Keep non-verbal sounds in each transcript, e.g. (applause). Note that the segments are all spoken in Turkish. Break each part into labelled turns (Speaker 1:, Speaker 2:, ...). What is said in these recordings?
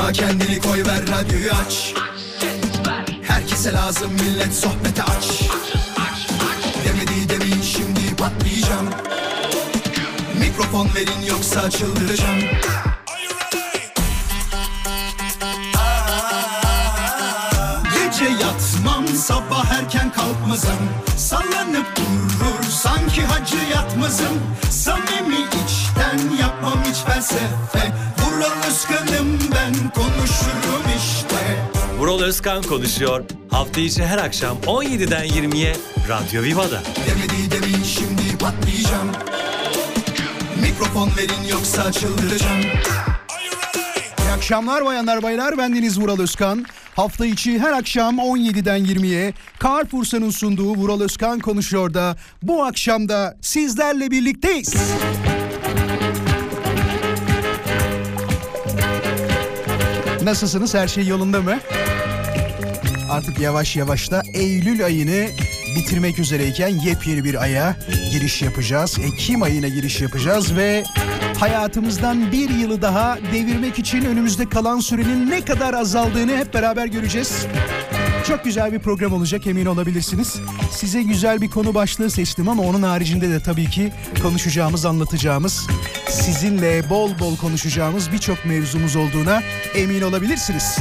Speaker 1: Yorma kendini koy ver radyoyu aç. Herkese lazım millet sohbete aç. Demedi demin şimdi patlayacağım. Mikrofon verin yoksa çıldıracağım. Gece yatmam sabah erken kalkmazım. Sallanıp durur sanki hacı yatmazım. Samimi içten yapmam hiç felsefe. Vural Özkan'ım ben konuşurum işte
Speaker 2: Vural Özkan konuşuyor. Hafta içi her akşam 17'den 20'ye Radyo Viva'da.
Speaker 1: Demedi demin şimdi patlayacağım Mikrofon verin yoksa çıldıracağım
Speaker 3: İyi akşamlar bayanlar baylar bendeniz Vural Özkan. Hafta içi her akşam 17'den 20'ye Carrefour'un sunduğu Vural Özkan konuşuyor da bu akşam da sizlerle birlikteyiz. Nasılsınız? Her şey yolunda mı? Artık yavaş yavaş da Eylül ayını bitirmek üzereyken yepyeni bir aya giriş yapacağız. Ekim ayına giriş yapacağız ve hayatımızdan bir yılı daha devirmek için önümüzde kalan sürenin ne kadar azaldığını hep beraber göreceğiz. Çok güzel bir program olacak emin olabilirsiniz. Size güzel bir konu başlığı seçtim ama onun haricinde de tabii ki konuşacağımız, anlatacağımız, sizinle bol bol konuşacağımız birçok mevzumuz olduğuna emin olabilirsiniz.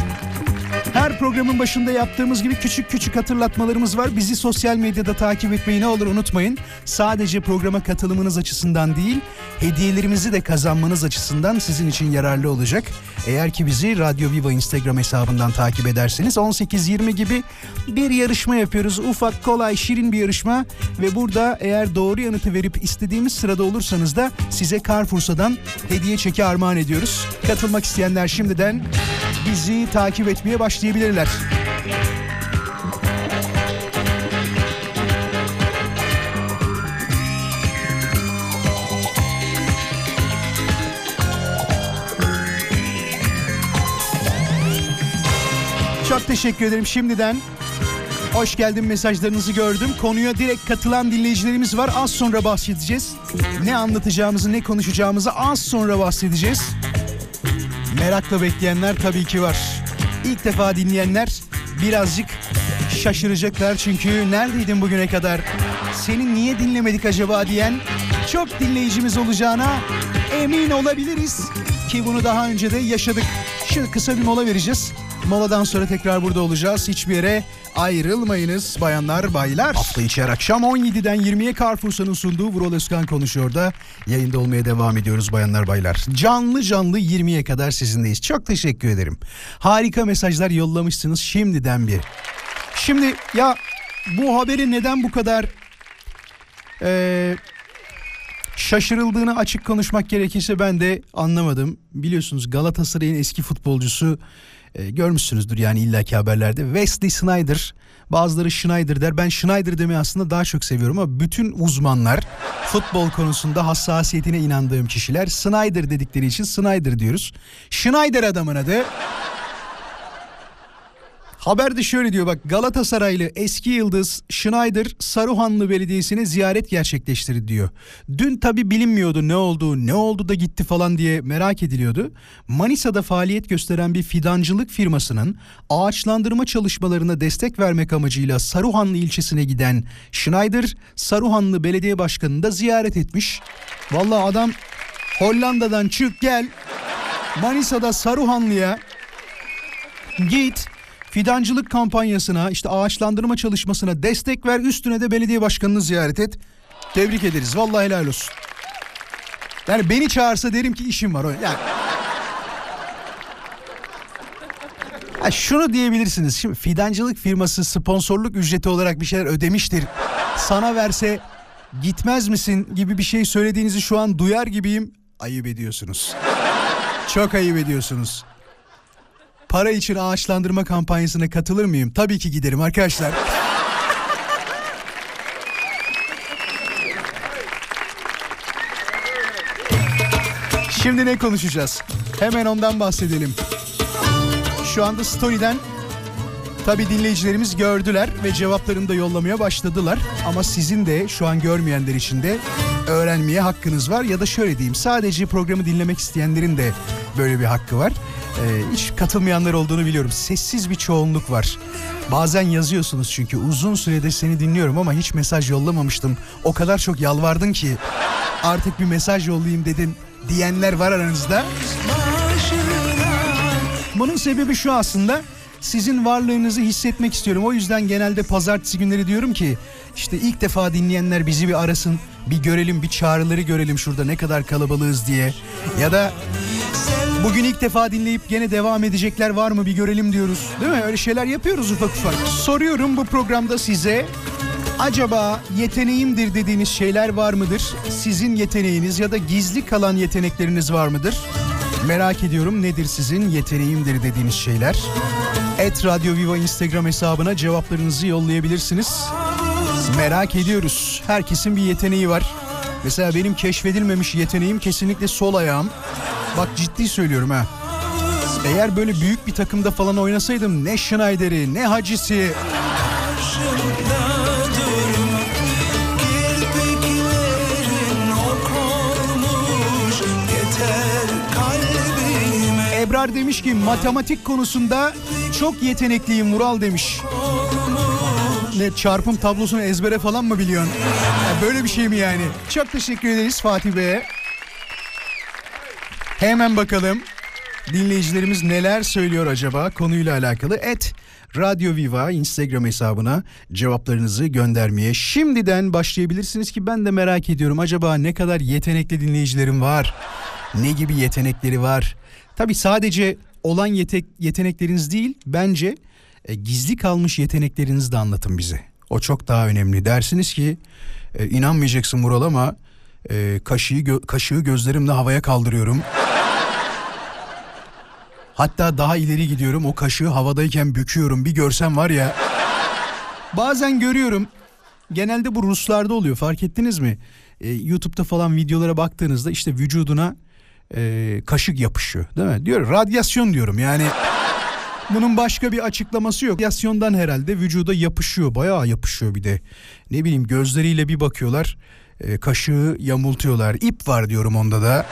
Speaker 3: Her programın başında yaptığımız gibi küçük küçük hatırlatmalarımız var. Bizi sosyal medyada takip etmeyi ne olur unutmayın. Sadece programa katılımınız açısından değil, hediyelerimizi de kazanmanız açısından sizin için yararlı olacak. Eğer ki bizi Radyo Viva Instagram hesabından takip ederseniz 18-20 gibi bir yarışma yapıyoruz. Ufak, kolay, şirin bir yarışma ve burada eğer doğru yanıtı verip istediğimiz sırada olursanız da size Carrefour'dan hediye çeki armağan ediyoruz. Katılmak isteyenler şimdiden bizi takip etmeye başlayabilirler. Teşekkür ederim şimdiden. Hoş geldin mesajlarınızı gördüm. Konuya direkt katılan dinleyicilerimiz var. Az sonra bahsedeceğiz. Ne anlatacağımızı, ne konuşacağımızı az sonra bahsedeceğiz. Merakla bekleyenler tabii ki var. İlk defa dinleyenler birazcık şaşıracaklar çünkü neredeydin bugüne kadar? Seni niye dinlemedik acaba diyen çok dinleyicimiz olacağına emin olabiliriz ki bunu daha önce de yaşadık. Şimdi kısa bir mola vereceğiz. Moladan sonra tekrar burada olacağız. Hiçbir yere ayrılmayınız bayanlar baylar. Hafta içi akşam 17'den 20'ye Carrefour'un sunduğu Vural Özkan konuşuyor da yayında olmaya devam ediyoruz bayanlar baylar. Canlı canlı 20'ye kadar sizinleyiz. Çok teşekkür ederim. Harika mesajlar yollamışsınız şimdiden bir. Şimdi ya bu haberi neden bu kadar eee şaşırıldığını açık konuşmak gerekirse ben de anlamadım. Biliyorsunuz Galatasaray'ın eski futbolcusu e, görmüşsünüzdür yani illaki haberlerde. Wesley Snyder bazıları Schneider der. Ben Schneider demeyi aslında daha çok seviyorum ama bütün uzmanlar futbol konusunda hassasiyetine inandığım kişiler Snyder dedikleri için Snyder diyoruz. Schneider adamın adı. Haberde şöyle diyor bak Galatasaraylı eski yıldız Schneider Saruhanlı Belediyesi'ne ziyaret gerçekleştirdi diyor. Dün tabi bilinmiyordu ne oldu ne oldu da gitti falan diye merak ediliyordu. Manisa'da faaliyet gösteren bir fidancılık firmasının ağaçlandırma çalışmalarına destek vermek amacıyla Saruhanlı ilçesine giden Schneider Saruhanlı Belediye Başkanı'nı da ziyaret etmiş. Vallahi adam Hollanda'dan çık gel Manisa'da Saruhanlı'ya git fidancılık kampanyasına işte ağaçlandırma çalışmasına destek ver üstüne de belediye başkanını ziyaret et. Tebrik ederiz vallahi helal olsun. Yani beni çağırsa derim ki işim var. Yani Ha şunu diyebilirsiniz. Şimdi fidancılık firması sponsorluk ücreti olarak bir şeyler ödemiştir. Sana verse gitmez misin gibi bir şey söylediğinizi şu an duyar gibiyim. Ayıp ediyorsunuz. Çok ayıp ediyorsunuz. Para için ağaçlandırma kampanyasına katılır mıyım? Tabii ki giderim arkadaşlar. Şimdi ne konuşacağız? Hemen ondan bahsedelim. Şu anda Story'den tabi dinleyicilerimiz gördüler ve cevaplarını da yollamaya başladılar. Ama sizin de şu an görmeyenler için de öğrenmeye hakkınız var. Ya da şöyle diyeyim sadece programı dinlemek isteyenlerin de böyle bir hakkı var. Ee, hiç katılmayanlar olduğunu biliyorum. Sessiz bir çoğunluk var. Bazen yazıyorsunuz çünkü uzun süredir seni dinliyorum ama hiç mesaj yollamamıştım. O kadar çok yalvardın ki artık bir mesaj yollayayım dedin diyenler var aranızda. Bunun sebebi şu aslında sizin varlığınızı hissetmek istiyorum. O yüzden genelde pazartesi günleri diyorum ki işte ilk defa dinleyenler bizi bir arasın. Bir görelim bir çağrıları görelim şurada ne kadar kalabalığız diye. Ya da bugün ilk defa dinleyip gene devam edecekler var mı bir görelim diyoruz. Değil mi? Öyle şeyler yapıyoruz ufak ufak. Soruyorum bu programda size Acaba yeteneğimdir dediğiniz şeyler var mıdır? Sizin yeteneğiniz ya da gizli kalan yetenekleriniz var mıdır? Merak ediyorum nedir sizin yeteneğimdir dediğiniz şeyler? Et Radyo Viva Instagram hesabına cevaplarınızı yollayabilirsiniz. Merak ediyoruz. Herkesin bir yeteneği var. Mesela benim keşfedilmemiş yeteneğim kesinlikle sol ayağım. Bak ciddi söylüyorum ha. Eğer böyle büyük bir takımda falan oynasaydım ne Schneider'i ne Hacı'sı Ebrar demiş ki matematik konusunda çok yetenekliyim Mural demiş. Ne çarpım tablosunu ezbere falan mı biliyorsun? Böyle bir şey mi yani? Çok teşekkür ederiz Fatih Bey'e. Hemen bakalım dinleyicilerimiz neler söylüyor acaba konuyla alakalı. Et Radyo Viva Instagram hesabına cevaplarınızı göndermeye şimdiden başlayabilirsiniz ki ben de merak ediyorum. Acaba ne kadar yetenekli dinleyicilerim var? Ne gibi yetenekleri var? Tabi sadece olan yetek, yetenekleriniz değil bence e, gizli kalmış yeteneklerinizi de anlatın bize. O çok daha önemli. Dersiniz ki e, inanmayacaksın Mural ama e, kaşığı, gö- kaşığı gözlerimle havaya kaldırıyorum. Hatta daha ileri gidiyorum o kaşığı havadayken büküyorum bir görsem var ya. Bazen görüyorum genelde bu Ruslarda oluyor fark ettiniz mi? Ee, YouTube'da falan videolara baktığınızda işte vücuduna e, kaşık yapışıyor değil mi? Diyor radyasyon diyorum yani. Bunun başka bir açıklaması yok. Radyasyondan herhalde vücuda yapışıyor bayağı yapışıyor bir de. Ne bileyim gözleriyle bir bakıyorlar e, kaşığı yamultuyorlar. İp var diyorum onda da.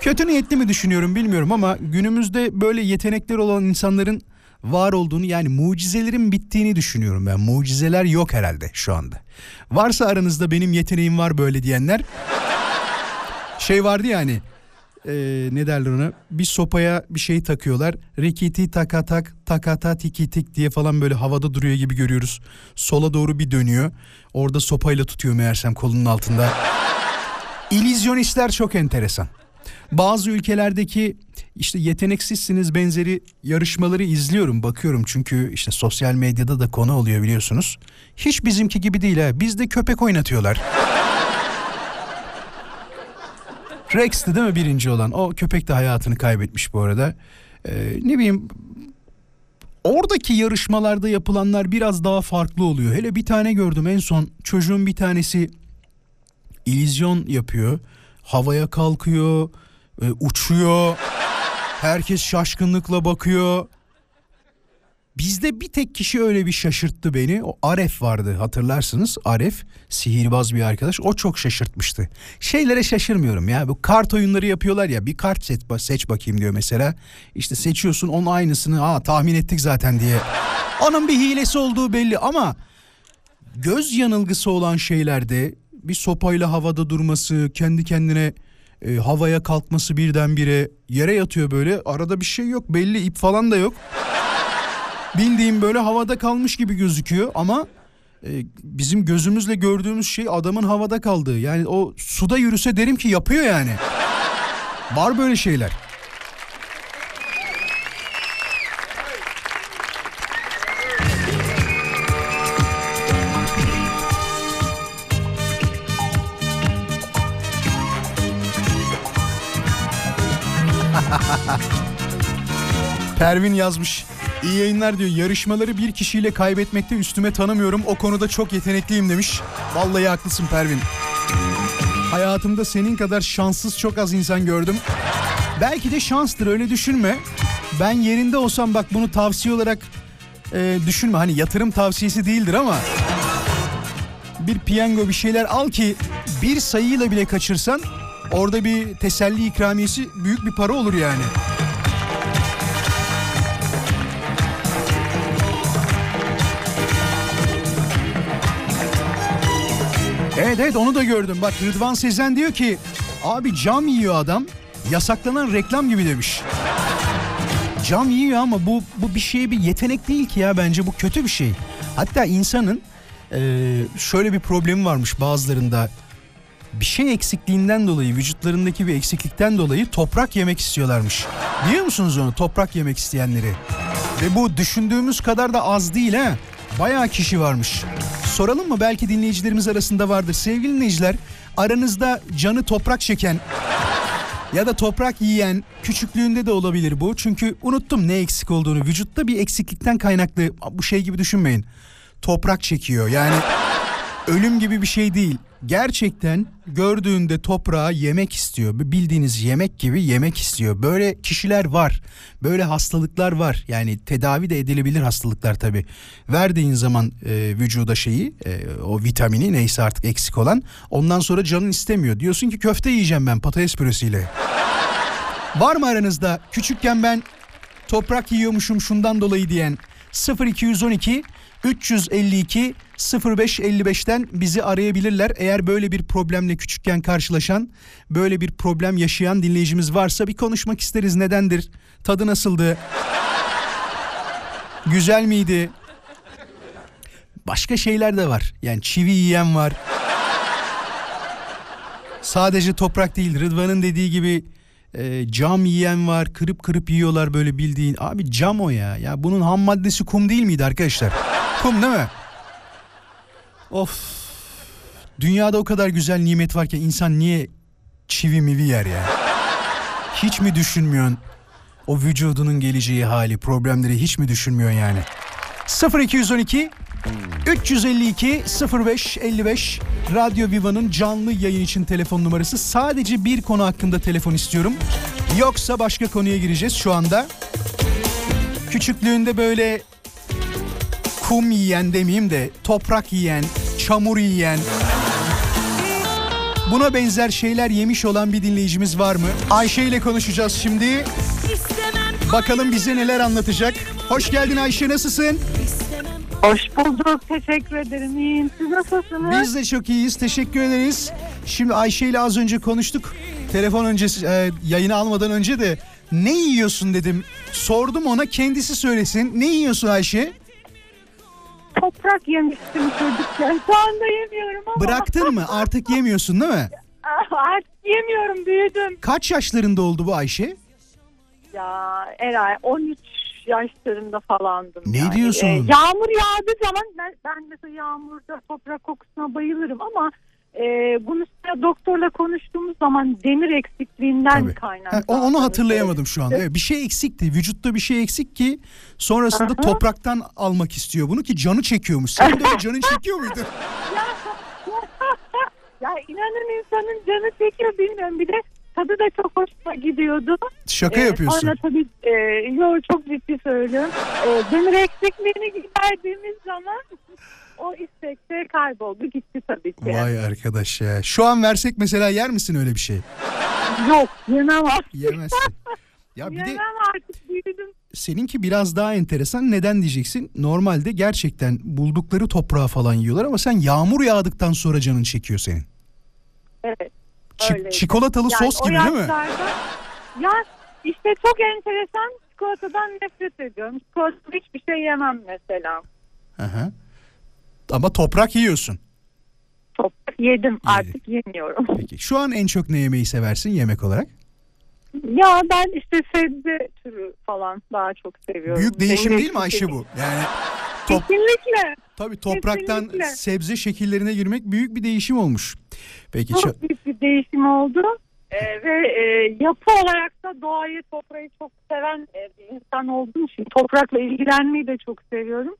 Speaker 3: Kötü niyetli mi düşünüyorum bilmiyorum ama günümüzde böyle yetenekler olan insanların var olduğunu yani mucizelerin bittiğini düşünüyorum ben. Mucizeler yok herhalde şu anda. Varsa aranızda benim yeteneğim var böyle diyenler. Şey vardı yani e, ne derler ona bir sopaya bir şey takıyorlar. Rikiti takatak takata tikitik diye falan böyle havada duruyor gibi görüyoruz. Sola doğru bir dönüyor. Orada sopayla tutuyor meğersem kolunun altında. İllüzyonistler çok enteresan. Bazı ülkelerdeki işte yeteneksizsiniz benzeri yarışmaları izliyorum bakıyorum çünkü işte sosyal medyada da konu oluyor biliyorsunuz. Hiç bizimki gibi değil ha bizde köpek oynatıyorlar. Rex'ti değil mi birinci olan o köpek de hayatını kaybetmiş bu arada. Ee, ne bileyim oradaki yarışmalarda yapılanlar biraz daha farklı oluyor. Hele bir tane gördüm en son çocuğun bir tanesi illüzyon yapıyor havaya kalkıyor, e, uçuyor. Herkes şaşkınlıkla bakıyor. Bizde bir tek kişi öyle bir şaşırttı beni. O Aref vardı hatırlarsınız. Aref sihirbaz bir arkadaş. O çok şaşırtmıştı. Şeylere şaşırmıyorum ya. Bu kart oyunları yapıyorlar ya. Bir kart seç, seç bakayım diyor mesela. İşte seçiyorsun onun aynısını. Aa tahmin ettik zaten diye. Onun bir hilesi olduğu belli ama göz yanılgısı olan şeylerde bir sopayla havada durması, kendi kendine e, havaya kalkması birdenbire yere yatıyor böyle. Arada bir şey yok belli ip falan da yok. Bildiğim böyle havada kalmış gibi gözüküyor ama e, bizim gözümüzle gördüğümüz şey adamın havada kaldığı. Yani o suda yürüse derim ki yapıyor yani. Var böyle şeyler. (laughs) Pervin yazmış. İyi yayınlar diyor. Yarışmaları bir kişiyle kaybetmekte üstüme tanımıyorum. O konuda çok yetenekliyim demiş. Vallahi haklısın Pervin. Hayatımda senin kadar şanssız çok az insan gördüm. Belki de şanstır öyle düşünme. Ben yerinde olsam bak bunu tavsiye olarak e, düşünme. Hani yatırım tavsiyesi değildir ama bir piyango bir şeyler al ki bir sayıyla bile kaçırsan Orada bir teselli ikramiyesi büyük bir para olur yani. Evet evet onu da gördüm. Bak Rıdvan Sezen diyor ki abi cam yiyor adam. Yasaklanan reklam gibi demiş. Cam yiyor ama bu bu bir şey bir yetenek değil ki ya bence bu kötü bir şey. Hatta insanın e, şöyle bir problemi varmış bazılarında. Bir şey eksikliğinden dolayı vücutlarındaki bir eksiklikten dolayı toprak yemek istiyorlarmış. Biliyor musunuz onu toprak yemek isteyenleri? Ve bu düşündüğümüz kadar da az değil ha. Bayağı kişi varmış. Soralım mı belki dinleyicilerimiz arasında vardır. Sevgili dinleyiciler aranızda canı toprak çeken ya da toprak yiyen küçüklüğünde de olabilir bu. Çünkü unuttum ne eksik olduğunu. Vücutta bir eksiklikten kaynaklı bu şey gibi düşünmeyin. Toprak çekiyor yani ölüm gibi bir şey değil. Gerçekten gördüğünde toprağı yemek istiyor. Bildiğiniz yemek gibi yemek istiyor. Böyle kişiler var. Böyle hastalıklar var. Yani tedavi de edilebilir hastalıklar tabii. Verdiğin zaman e, vücuda şeyi e, o vitamini neyse artık eksik olan ondan sonra canın istemiyor. Diyorsun ki köfte yiyeceğim ben patates püresiyle. (laughs) var mı aranızda küçükken ben toprak yiyormuşum şundan dolayı diyen 0212 352 0555'ten bizi arayabilirler. Eğer böyle bir problemle küçükken karşılaşan, böyle bir problem yaşayan dinleyicimiz varsa bir konuşmak isteriz. Nedendir? Tadı nasıldı? Güzel miydi? Başka şeyler de var. Yani çivi yiyen var. Sadece toprak değil. Rıdvan'ın dediği gibi e, cam yiyen var. Kırıp kırıp yiyorlar böyle bildiğin. Abi cam o ya. Ya bunun ham maddesi kum değil miydi arkadaşlar? Kum değil mi? Of. Dünyada o kadar güzel nimet varken insan niye çivi mivi yer ya? Hiç mi düşünmüyorsun? O vücudunun geleceği hali, problemleri hiç mi düşünmüyorsun yani? 0212 352 05 55 Radyo Viva'nın canlı yayın için telefon numarası. Sadece bir konu hakkında telefon istiyorum. Yoksa başka konuya gireceğiz şu anda. Küçüklüğünde böyle kum yiyen demeyeyim de toprak yiyen, çamur yiyen buna benzer şeyler yemiş olan bir dinleyicimiz var mı? Ayşe ile konuşacağız şimdi. Bakalım bize neler anlatacak. Hoş geldin Ayşe nasılsın?
Speaker 4: Hoş bulduk. Teşekkür ederim. İyiyim. Siz nasılsınız?
Speaker 3: Biz de çok iyiyiz. Teşekkür ederiz. Şimdi Ayşe ile az önce konuştuk. Telefon öncesi e, yayını almadan önce de ne yiyorsun dedim. Sordum ona kendisi söylesin. Ne yiyorsun Ayşe?
Speaker 4: Toprak yemiştim çocukken. Şu anda yemiyorum ama.
Speaker 3: Bıraktın mı? Artık yemiyorsun değil mi?
Speaker 4: Artık yemiyorum. Büyüdüm.
Speaker 3: Kaç yaşlarında oldu bu Ayşe?
Speaker 4: Ya Eray 13 yaşlarında falandım.
Speaker 3: Ne
Speaker 4: yani.
Speaker 3: diyorsun?
Speaker 4: Ee, yağmur yağdığı zaman ben, ben mesela yağmurda toprak kokusuna bayılırım ama e, bunu doktorla konuştuğumuz zaman demir eksikliğinden
Speaker 3: Tabii.
Speaker 4: kaynaklı.
Speaker 3: Ha, onu hatırlayamadım şu an. Evet, bir şey eksikti. Vücutta bir şey eksik ki sonrasında
Speaker 4: Aha.
Speaker 3: topraktan almak istiyor bunu ki canı çekiyormuş. Senin de (laughs) canın çekiyor muydu? (laughs)
Speaker 4: Ya inanın insanın canı çekiyor bilmiyorum bir de tadı da çok hoşuma gidiyordu.
Speaker 3: Şaka
Speaker 4: Ee,
Speaker 3: yapıyorsun.
Speaker 4: Sonra tabii e, yo, çok ciddi söylüyorum. E, demir eksikliğini giderdiğimiz zaman o istek de kayboldu gitti tabii ki.
Speaker 3: Vay arkadaş ya. Şu an versek mesela yer misin öyle bir şey?
Speaker 4: Yok yemem artık.
Speaker 3: Yemezsin. Ya bir de
Speaker 4: Yemem artık büyüdüm.
Speaker 3: seninki biraz daha enteresan. Neden diyeceksin? Normalde gerçekten buldukları toprağı falan yiyorlar ama sen yağmur yağdıktan sonra canın çekiyor senin.
Speaker 4: Evet.
Speaker 3: Çi-
Speaker 4: öyleydi.
Speaker 3: çikolatalı
Speaker 4: Yani
Speaker 3: sos
Speaker 4: o
Speaker 3: gibi değil mi?
Speaker 4: yaşlarda- Ya işte çok enteresan çikolatadan nefret ediyorum. Çikolatalı hiçbir şey yemem mesela.
Speaker 3: Hı hı. Ama toprak yiyorsun.
Speaker 4: Çok yedim artık yemiyorum. (laughs)
Speaker 3: Peki şu an en çok ne yemeyi seversin yemek olarak?
Speaker 4: Ya ben işte sebze türü falan daha çok seviyorum.
Speaker 3: Büyük değişim değil mi Ayşe bu? Yani (laughs) top,
Speaker 4: Kesinlikle.
Speaker 3: tabii topraktan
Speaker 4: Kesinlikle.
Speaker 3: sebze şekillerine girmek büyük bir değişim olmuş. Peki
Speaker 4: Çok
Speaker 3: ça-
Speaker 4: büyük bir değişim oldu. Ee, ve e, yapı olarak da doğayı, toprağı çok seven e, bir insan olduğum için toprakla ilgilenmeyi de çok seviyorum.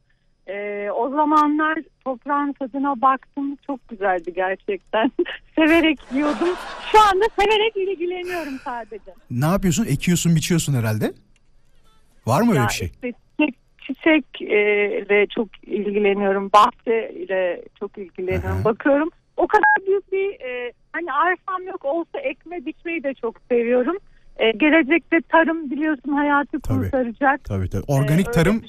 Speaker 4: Ee, o zamanlar toprağın tadına baktım. Çok güzeldi gerçekten. (laughs) severek yiyordum. Şu anda severek ilgileniyorum sadece.
Speaker 3: ne yapıyorsun? Ekiyorsun, biçiyorsun herhalde. Var mı öyle
Speaker 4: Ya
Speaker 3: bir şey?
Speaker 4: işte çiçek, çiçekle çok ilgileniyorum. Bahçeyle çok ilgileniyorum.
Speaker 3: Aha.
Speaker 4: Bakıyorum. o kadar büyük bir e, hani arsam yok olsa ekme biçmeyi de çok seviyorum. E, gelecekte tarım biliyorsun hayatı
Speaker 3: Tabii.
Speaker 4: kurtaracak.
Speaker 3: Tabii tabii. Organik
Speaker 4: öyle
Speaker 3: tarım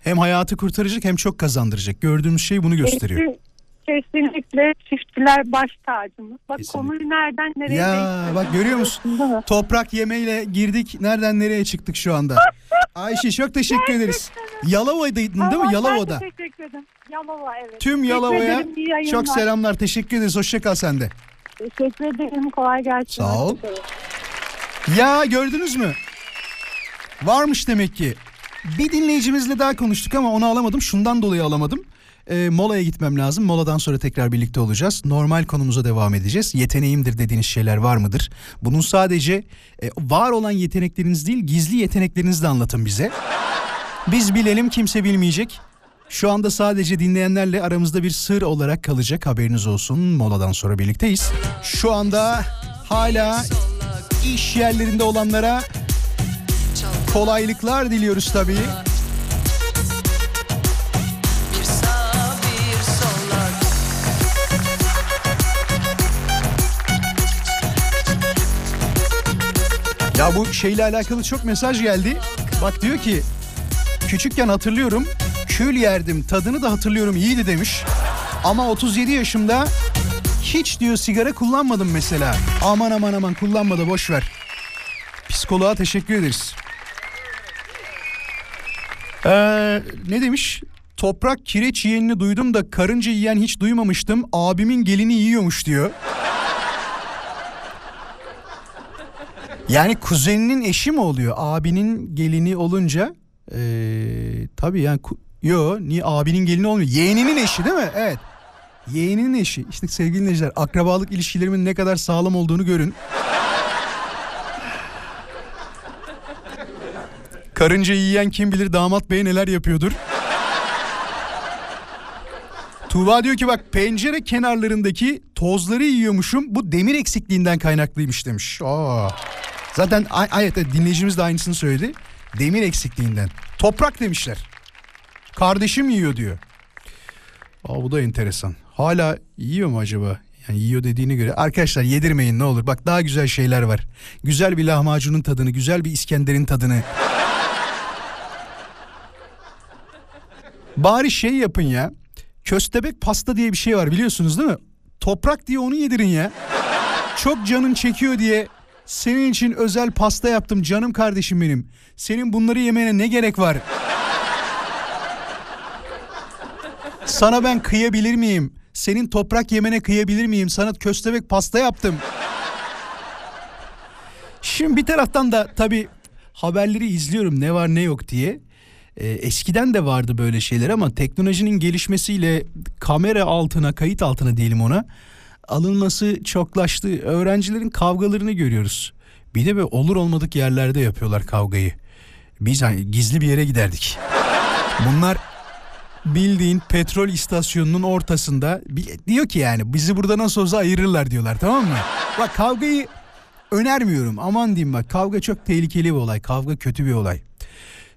Speaker 3: hem hayatı kurtaracak hem çok kazandıracak. Gördüğümüz şey bunu gösteriyor.
Speaker 4: Kesin- Kesinlikle çiftçiler baş tacımız. Bak
Speaker 3: Kesinlikle.
Speaker 4: konuyu nereden nereye
Speaker 3: Ya,
Speaker 4: değiştirdik
Speaker 3: bak görüyor musun? (laughs) Toprak yemeyle girdik. Nereden nereye çıktık şu anda? (laughs) Ayşe çok teşekkür ederiz. Yalova'daydın değil mi? Yalova'da.
Speaker 4: Teşekkür ederim. Yalova evet.
Speaker 3: Tüm Yalova'ya çok selamlar. Teşekkür ederiz. Hoşça kal sen de.
Speaker 4: Teşekkür ederim. Kolay gelsin.
Speaker 3: Sağ ol. Ya gördünüz mü? Varmış demek ki. Bir dinleyicimizle daha konuştuk ama onu alamadım. Şundan dolayı alamadım. Ee, molaya gitmem lazım. Moladan sonra tekrar birlikte olacağız. Normal konumuza devam edeceğiz. Yeteneğimdir dediğiniz şeyler var mıdır? Bunun sadece e, var olan yetenekleriniz değil, gizli yeteneklerinizi de anlatın bize. Biz bilelim, kimse bilmeyecek. Şu anda sadece dinleyenlerle aramızda bir sır olarak kalacak haberiniz olsun. Moladan sonra birlikteyiz. Şu anda hala iş yerlerinde olanlara kolaylıklar diliyoruz tabii. Ya bu şeyle alakalı çok mesaj geldi. Bak diyor ki küçükken hatırlıyorum kül yerdim tadını da hatırlıyorum iyiydi demiş. Ama 37 yaşımda hiç diyor sigara kullanmadım mesela. Aman aman aman kullanma da boş ver. Psikoloğa teşekkür ederiz. Ee, ne demiş? Toprak kireç yiyenini duydum da karınca yiyen hiç duymamıştım. Abimin gelini yiyormuş diyor. Yani kuzeninin eşi mi oluyor? Abinin gelini olunca ee, tabii yani yo niye abinin gelini olmuyor? Yeğeninin eşi değil mi? Evet. Yeğeninin eşi. İşte sevgili dinleyiciler akrabalık ilişkilerimin ne kadar sağlam olduğunu görün. Karınca yiyen kim bilir damat bey neler yapıyordur. Tuğba diyor ki bak pencere kenarlarındaki tozları yiyormuşum. Bu demir eksikliğinden kaynaklıymış demiş. Aa. Zaten evet, dinleyicimiz de aynısını söyledi. Demir eksikliğinden. Toprak demişler. Kardeşim yiyor diyor. Aa, bu da enteresan. Hala yiyor mu acaba? Yani yiyor dediğine göre. Arkadaşlar yedirmeyin ne olur. Bak daha güzel şeyler var. Güzel bir lahmacunun tadını, güzel bir İskender'in tadını. (laughs) Bari şey yapın ya. Köstebek pasta diye bir şey var biliyorsunuz değil mi? Toprak diye onu yedirin ya. Çok canın çekiyor diye senin için özel pasta yaptım canım kardeşim benim. Senin bunları yemene ne gerek var? Sana ben kıyabilir miyim? Senin toprak yemene kıyabilir miyim? Sana köstebek pasta yaptım. Şimdi bir taraftan da tabii haberleri izliyorum ne var ne yok diye. Ee, eskiden de vardı böyle şeyler ama teknolojinin gelişmesiyle kamera altına, kayıt altına diyelim ona alınması çoklaştı. Öğrencilerin kavgalarını görüyoruz. Bir de böyle olur olmadık yerlerde yapıyorlar kavgayı. Biz hani gizli bir yere giderdik. Bunlar bildiğin petrol istasyonunun ortasında diyor ki yani bizi burada nasıl olsa ayırırlar diyorlar tamam mı? Bak kavgayı önermiyorum aman diyeyim bak kavga çok tehlikeli bir olay kavga kötü bir olay.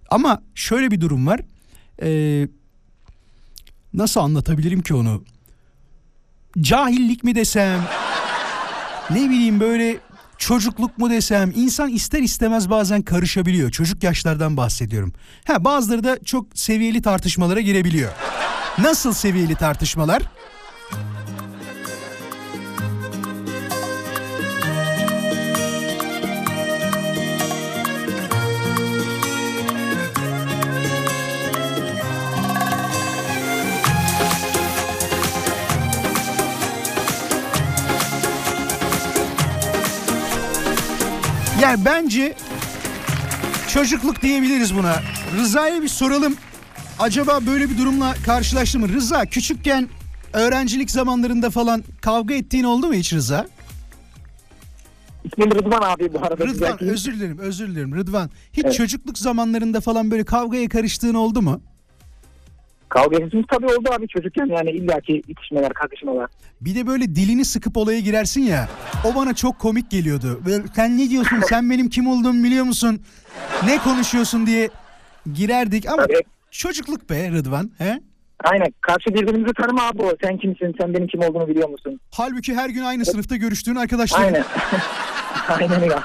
Speaker 3: Ama şöyle bir durum var Ee, nasıl anlatabilirim ki onu cahillik mi desem ne bileyim böyle çocukluk mu desem insan ister istemez bazen karışabiliyor. Çocuk yaşlardan bahsediyorum. Ha bazıları da çok seviyeli tartışmalara girebiliyor. Nasıl seviyeli tartışmalar? Yani bence çocukluk diyebiliriz buna. Rıza'ya bir soralım. Acaba böyle bir durumla karşılaştı mı? Rıza küçükken öğrencilik zamanlarında falan kavga ettiğin oldu mu hiç Rıza?
Speaker 5: İsmim Rıdvan abi bu arada.
Speaker 3: Rıdvan
Speaker 5: düzelteyim.
Speaker 3: özür dilerim özür dilerim Rıdvan. Hiç
Speaker 5: Evet.
Speaker 3: çocukluk zamanlarında falan böyle kavgaya karıştığın oldu mu?
Speaker 5: Kavga ettiğimiz tabii oldu abi çocukken yani illaki itişmeler, kakışmalar.
Speaker 3: Bir de böyle dilini sıkıp olaya girersin ya. O bana çok komik geliyordu. Böyle, sen ne diyorsun? (laughs) Sen benim kim olduğumu biliyor musun? Ne konuşuyorsun diye girerdik ama
Speaker 5: Tabii.
Speaker 3: çocukluk be Rıdvan. He?
Speaker 5: Aynen. Karşı birbirimizi tanıma abi o. Sen kimsin? Sen benim kim olduğunu biliyor musun?
Speaker 3: Halbuki her gün aynı sınıfta görüştüğün arkadaşlar.
Speaker 5: Aynen. (laughs) Aynen öyle.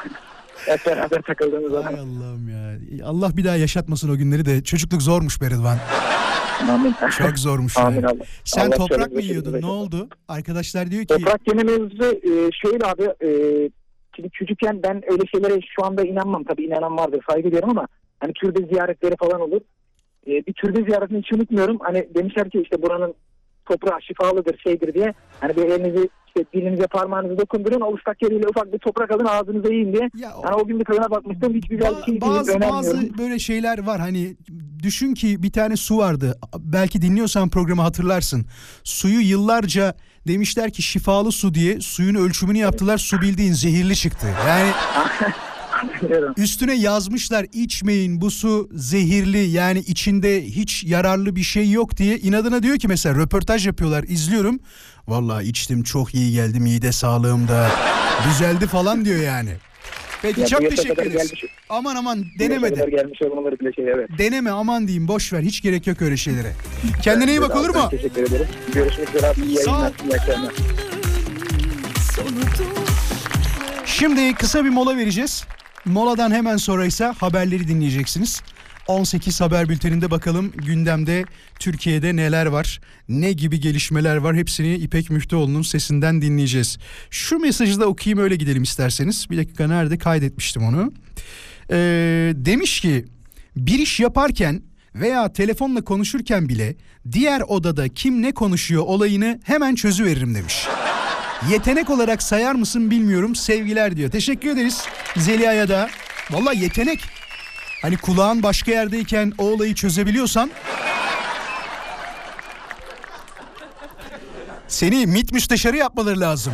Speaker 5: Hep beraber takıldığımız zaman.
Speaker 3: Allah'ım ya. Allah bir daha yaşatmasın o günleri de. Çocukluk zormuş be Rıdvan.
Speaker 5: Amin.
Speaker 3: Çok zormuş
Speaker 5: Amin. Allah.
Speaker 3: Sen
Speaker 5: Allah
Speaker 3: toprak mı yiyordun? Ne oldu? Arkadaşlar diyor ki
Speaker 5: Toprak yeme mevzusu e, şöyle abi e, şimdi çocukken ben öyle şeylere şu anda inanmam tabii inanan vardır saygı duyuyorum ama hani türbe ziyaretleri falan olur. E, bir türbe ziyaretini hiç unutmuyorum. Hani demişler ki işte buranın toprağı şifalıdır şeydir diye. Hani bir elinizi işte dilinize parmağınızı dokundurun o ıslak yeriyle ufak bir toprak alın ağzınıza yiyin diye.
Speaker 3: Ya o-
Speaker 5: Yani o gün bir tadına bakmıştım hiç güzel bir şey
Speaker 3: bazı bazı böyle şeyler var hani düşün ki bir tane su vardı belki dinliyorsan programı hatırlarsın suyu yıllarca demişler ki şifalı su diye suyun ölçümünü yaptılar su bildiğin zehirli çıktı yani. (laughs) üstüne yazmışlar içmeyin bu su zehirli yani içinde hiç yararlı bir şey yok diye inadına diyor ki mesela röportaj yapıyorlar izliyorum vallahi içtim çok iyi geldi mide sağlığım da düzeldi falan diyor yani. Peki
Speaker 5: Ya
Speaker 3: çok teşekkür ederiz.
Speaker 5: gelmiş-
Speaker 3: Aman aman denemedi.
Speaker 5: Gelmiş olmaları bile şey evet.
Speaker 3: Deneme aman diyeyim boş ver hiç gerek yok öyle şeylere. Kendine iyi bak olur mu?
Speaker 5: Teşekkür ederim. Görüşmek üzere. İyi yayınlar. İyi akşamlar.
Speaker 3: Şimdi kısa bir mola vereceğiz. Moladan hemen sonra ise haberleri dinleyeceksiniz. 18 haber bülteninde bakalım gündemde Türkiye'de neler var, ne gibi gelişmeler var hepsini İpek Müftüoğlu'nun sesinden dinleyeceğiz. Şu mesajı da okuyayım öyle gidelim isterseniz. Bir dakika nerede kaydetmiştim onu. Ee, demiş ki bir iş yaparken veya telefonla konuşurken bile diğer odada kim ne konuşuyor olayını hemen çözüveririm demiş. Yetenek olarak sayar mısın bilmiyorum sevgiler diyor. Teşekkür ederiz Zeliha'ya da. Valla yetenek. Hani kulağın başka yerdeyken o olayı çözebiliyorsan seni MİT müsteşarı yapmaları lazım.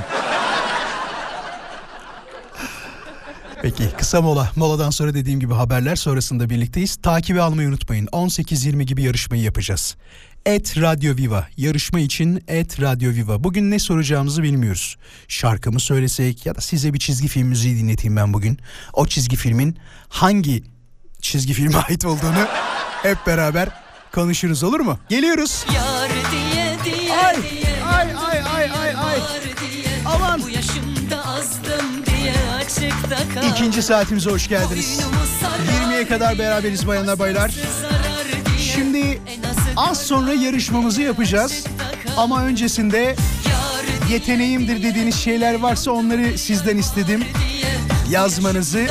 Speaker 3: Peki kısa mola. Moladan sonra dediğim gibi haberler sonrasında birlikteyiz. Takibi almayı unutmayın. 18-20 gibi yarışmayı yapacağız. Et Radyo Viva. Yarışma için Et Radyo Viva. Bugün ne soracağımızı bilmiyoruz. Şarkı mı söylesek ya da size bir çizgi film müziği dinleteyim ben bugün. O çizgi filmin hangi çizgi filme (laughs) ait olduğunu hep beraber konuşuruz olur mu? Geliyoruz.
Speaker 6: Yar diye diye
Speaker 3: Ay,
Speaker 6: diye
Speaker 3: ay, ay, ay, ay, ay.
Speaker 6: diye
Speaker 3: Aman.
Speaker 6: Bu yaşımda azdım diye açıkta kal
Speaker 3: İkinci saatimize hoş geldiniz.
Speaker 6: Boynumu sarar
Speaker 3: 20'ye kadar beraberiz bayanlar baylar. Şimdi az sonra yarışmamızı yapacağız. Ama öncesinde yeteneğimdir dediğiniz şeyler varsa onları sizden istedim. Yazmanızı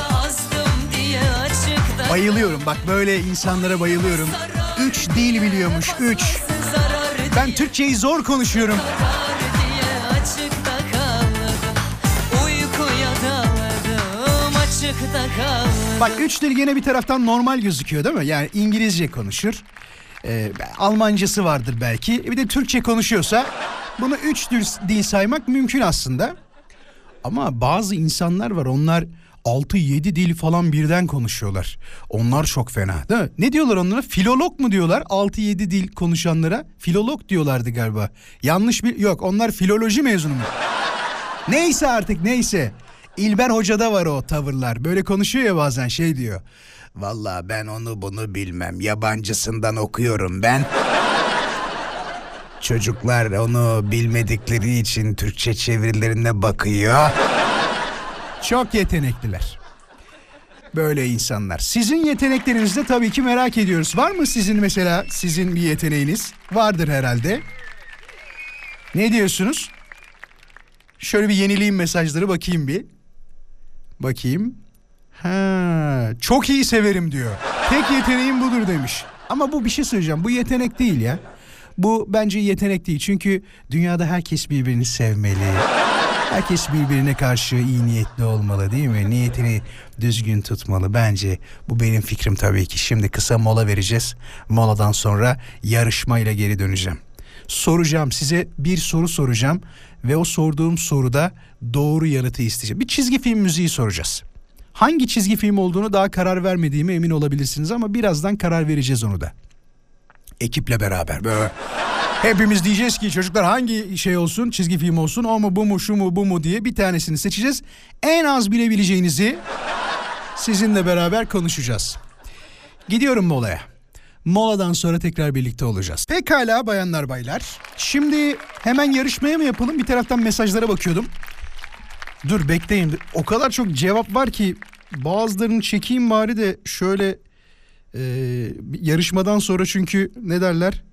Speaker 3: bayılıyorum. Bak böyle insanlara bayılıyorum. Üç dil biliyormuş. Üç. Ben Türkçeyi zor konuşuyorum. Bak üç dil gene bir taraftan normal gözüküyor değil mi? Yani İngilizce konuşur. Ee, Almancası vardır belki. Bir de Türkçe konuşuyorsa bunu üç dil saymak mümkün aslında. Ama bazı insanlar var onlar 6-7 dil falan birden konuşuyorlar. Onlar çok fena değil mi? Ne diyorlar onlara? Filolog mu diyorlar 6-7 dil konuşanlara? Filolog diyorlardı galiba. Yanlış bir... Yok onlar filoloji mezunu mu? Neyse artık neyse. İlber Hoca'da var o tavırlar. Böyle konuşuyor ya bazen şey diyor. Vallahi ben onu bunu bilmem. Yabancısından okuyorum ben. Çocuklar onu bilmedikleri için Türkçe çevirilerine bakıyor. Çok yetenekliler. Böyle insanlar. Sizin yeteneklerinizi de tabii ki merak ediyoruz. Var mı sizin mesela sizin bir yeteneğiniz? Vardır herhalde. Ne diyorsunuz? Şöyle bir yenileyim mesajları bakayım bir. Bakayım. Ha, çok iyi severim diyor. Tek yeteneğim budur demiş. Ama bu bir şey söyleyeceğim. Bu yetenek değil ya. Bu bence yetenek değil. Çünkü dünyada herkes birbirini sevmeli. Herkes birbirine karşı iyi niyetli olmalı değil mi? Niyetini düzgün tutmalı bence. Bu benim fikrim tabii ki. Şimdi kısa mola vereceğiz. Moladan sonra yarışmayla geri döneceğim. Soracağım size bir soru soracağım ve o sorduğum soruda doğru yanıtı isteyeceğim. Bir çizgi film müziği soracağız. Hangi çizgi film olduğunu daha karar vermediğime emin olabilirsiniz ama birazdan karar vereceğiz onu da. Ekiple beraber böyle. Hepimiz diyeceğiz ki çocuklar hangi şey olsun çizgi film olsun o mu bu mu şu mu bu mu diye bir tanesini seçeceğiz. En az bilebileceğinizi sizinle beraber konuşacağız. Gidiyorum molaya. Moladan sonra tekrar birlikte olacağız. Pekala bayanlar baylar. Şimdi hemen yarışmaya mı yapalım? Bir taraftan mesajlara bakıyordum. Dur bekleyin. O kadar çok cevap var ki bazılarını çekeyim bari de şöyle e, yarışmadan sonra çünkü ne derler?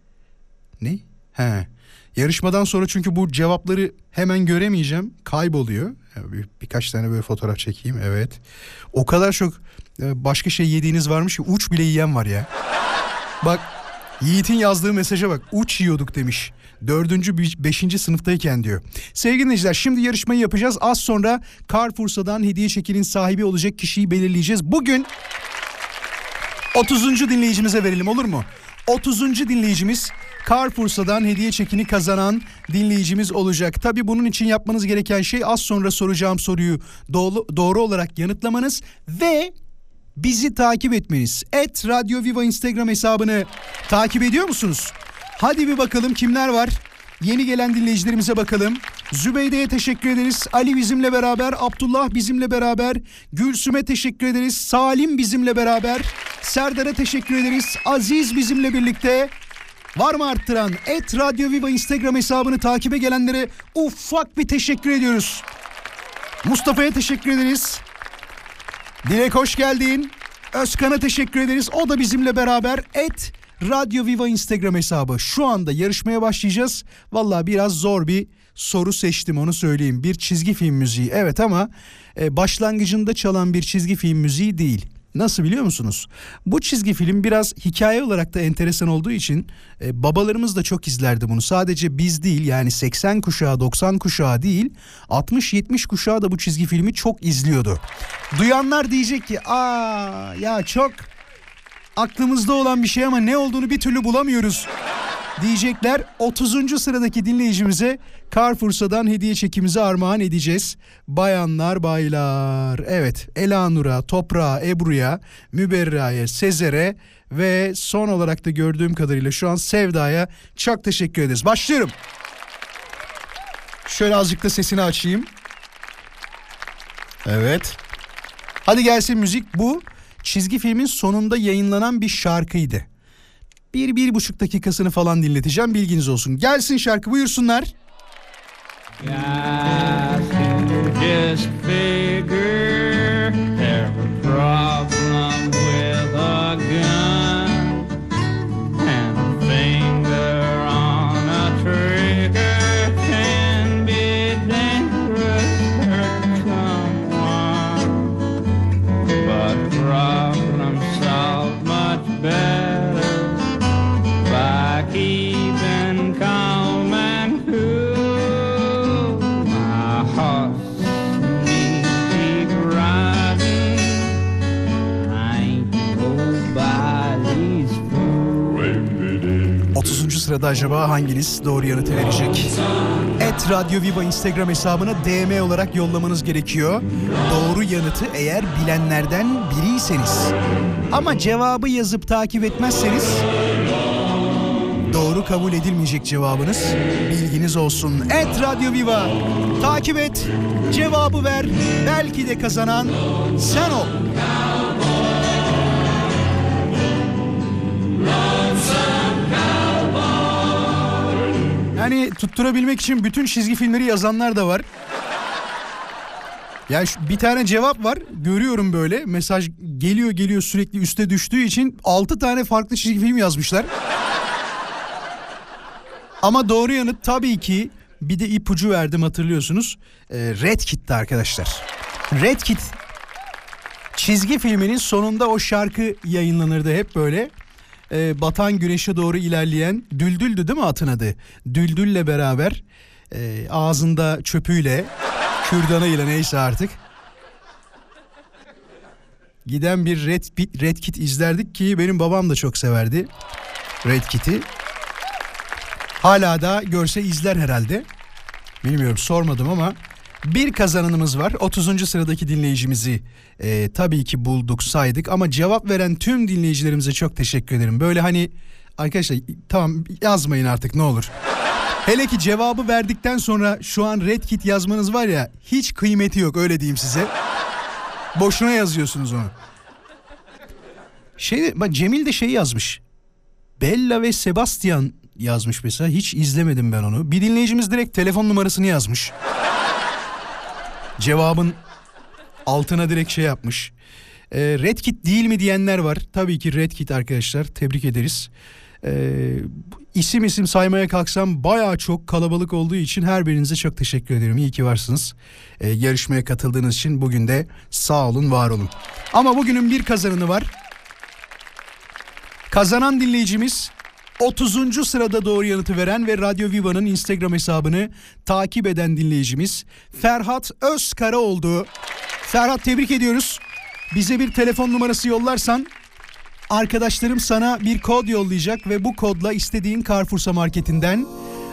Speaker 3: Ne? He. Yarışmadan sonra çünkü bu cevapları hemen göremeyeceğim. Kayboluyor. Bir, birkaç tane böyle fotoğraf çekeyim. Evet. O kadar çok e, başka şey yediğiniz varmış ki uç bile yiyen var ya. Bak Yiğit'in yazdığı mesaja bak. Uç yiyorduk demiş. Dördüncü, beşinci sınıftayken diyor. Sevgili dinleyiciler şimdi yarışmayı yapacağız. Az sonra Carrefour'dan hediye çekinin sahibi olacak kişiyi belirleyeceğiz. Bugün 30. dinleyicimize verelim olur mu? 30. dinleyicimiz Carrefour'dan hediye çekini kazanan dinleyicimiz olacak. Tabii bunun için yapmanız gereken şey az sonra soracağım soruyu doğru, doğru olarak yanıtlamanız ve bizi takip etmeniz. Et Radyo Viva Instagram hesabını takip ediyor musunuz? Hadi bir bakalım kimler var? Yeni gelen dinleyicilerimize bakalım. Zübeyde'ye teşekkür ederiz. Ali bizimle beraber, Abdullah bizimle beraber, Gülsüm'e teşekkür ederiz. Salim bizimle beraber, Serdar'a teşekkür ederiz. Aziz bizimle birlikte. Var mı arttıran? Et Radyo Viva Instagram hesabını takibe gelenlere ufak bir teşekkür ediyoruz. Mustafa'ya teşekkür ederiz. Dilek hoş geldin. Özkan'a teşekkür ederiz. O da bizimle beraber et Radyo Viva Instagram hesabı. Şu anda yarışmaya başlayacağız. Valla biraz zor bir soru seçtim onu söyleyeyim. Bir çizgi film müziği evet ama e, başlangıcında çalan bir çizgi film müziği değil. Nasıl biliyor musunuz? Bu çizgi film biraz hikaye olarak da enteresan olduğu için e, babalarımız da çok izlerdi bunu. Sadece biz değil yani 80 kuşağı 90 kuşağı değil 60-70 kuşağı da bu çizgi filmi çok izliyordu. Duyanlar diyecek ki aa ya çok aklımızda olan bir şey ama ne olduğunu bir türlü bulamıyoruz diyecekler. 30. sıradaki dinleyicimize Carrefour'dan hediye çekimizi armağan edeceğiz. Bayanlar baylar. Evet Elanur'a, Toprağa, Ebru'ya, Müberra'ya, Sezer'e ve son olarak da gördüğüm kadarıyla şu an Sevda'ya çok teşekkür ederiz. Başlıyorum. Şöyle azıcık da sesini açayım. Evet. Hadi gelsin müzik bu çizgi filmin sonunda yayınlanan bir şarkıydı. Bir, bir buçuk dakikasını falan dinleteceğim bilginiz olsun. Gelsin şarkı buyursunlar. just figure 30. sırada acaba hanginiz doğru yanıtı verecek? Et Radyo Viva Instagram hesabına DM olarak yollamanız gerekiyor. Doğru yanıtı eğer bilenlerden biriyseniz. Ama cevabı yazıp takip etmezseniz doğru kabul edilmeyecek cevabınız. Bilginiz olsun. Et Radyo Viva. Takip et. Cevabı ver. Belki de kazanan sen ol. Tutturabilmek için bütün çizgi filmleri yazanlar da var. Ya şu- bir tane cevap var. Görüyorum böyle. Mesaj geliyor geliyor sürekli üste düştüğü için 6 tane farklı çizgi film yazmışlar. Ama doğru yanıt tabii ki bir de ipucu verdim hatırlıyorsunuz. Ee, Red Kit'ti arkadaşlar. Red Kit çizgi filminin sonunda o şarkı yayınlanırdı hep böyle. Ee, batan güneşe doğru ilerleyen Düldül'dü değil mi atın adı? Düldül'le beraber e, ağzında çöpüyle kürdanıyla neyse artık giden bir Red, Red Kit izlerdik ki benim babam da çok severdi Red Kit'i. Hala da görse izler herhalde. Bilmiyorum sormadım ama bir kazananımız var. 30. sıradaki dinleyicimizi e, tabii ki bulduk saydık ama cevap veren tüm dinleyicilerimize çok teşekkür ederim. Böyle hani arkadaşlar tamam yazmayın artık ne olur. Hele ki cevabı verdikten sonra şu an red kit yazmanız var ya hiç kıymeti yok öyle diyeyim size. Boşuna yazıyorsunuz onu. Şey, bak Cemil de şey yazmış. Bella ve Sebastian yazmış mesela. Hiç izlemedim ben onu. Bir dinleyicimiz direkt telefon numarasını yazmış. Cevabın altına direkt şey yapmış. Ee, Red Kit değil mi diyenler var. Tabii ki Red Kit arkadaşlar. Tebrik ederiz. Ee, isim isim saymaya kalksam bayağı çok kalabalık olduğu için her birinize çok teşekkür ederim. İyi ki varsınız. Ee, yarışmaya katıldığınız için bugün de sağ olun, var olun. Ama bugünün bir kazananı var. Kazanan dinleyicimiz 30. sırada doğru yanıtı veren ve Radyo Viva'nın Instagram hesabını takip eden dinleyicimiz Ferhat Özkara oldu. Ferhat tebrik ediyoruz. Bize bir telefon numarası yollarsan arkadaşlarım sana bir kod yollayacak ve bu kodla istediğin Carrefour'sa marketinden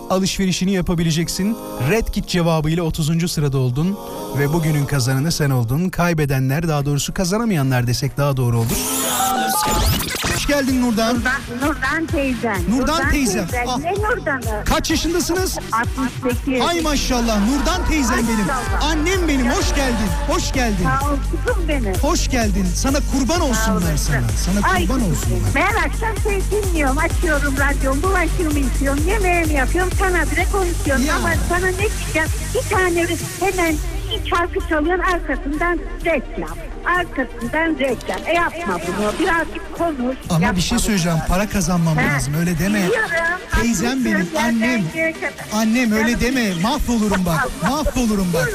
Speaker 3: alışverişini yapabileceksin. Red Kit cevabıyla 30. sırada oldun ve bugünün kazananı sen oldun. Kaybedenler daha doğrusu kazanamayanlar desek daha doğru olur. Hoş geldin Nurdan.
Speaker 7: Nurdan, Nurdan teyzen.
Speaker 3: Nurdan teyzem. Ah.
Speaker 7: Ne Nurdan'ı?
Speaker 3: Kaç yaşındasınız?
Speaker 7: 68.
Speaker 3: Ay maşallah Nurdan teyzem benim.
Speaker 7: Maşallah.
Speaker 3: Annem benim hoş geldin. Hoş geldin.
Speaker 7: Sağ ol kızım benim.
Speaker 3: Hoş geldin. Sana kurban olsunlar sana. Sana
Speaker 7: Ay
Speaker 3: kurban olsunlar.
Speaker 7: benim. Ben akşam seni dinliyorum. Açıyorum radyomu. Bulaşığımı yıkıyorum. Yemeğimi yapıyorum. Sana bile konuşuyorum.
Speaker 3: Ya.
Speaker 7: Ama sana ne diyeceğim? Bir tane hemen bir şarkı çalıyorsun arkasından reklam. Arkasından reklam. E yapma bunu. Birazcık konuş.
Speaker 3: Ama
Speaker 7: yapma
Speaker 3: bir şey
Speaker 7: bunu.
Speaker 3: söyleyeceğim. Para kazanmam
Speaker 7: He.
Speaker 3: lazım. Öyle deme.
Speaker 7: Biliyorum,
Speaker 3: Teyzem benim. Annem. Annem öyle deme. Mahvolurum bak. Mahvolurum bak.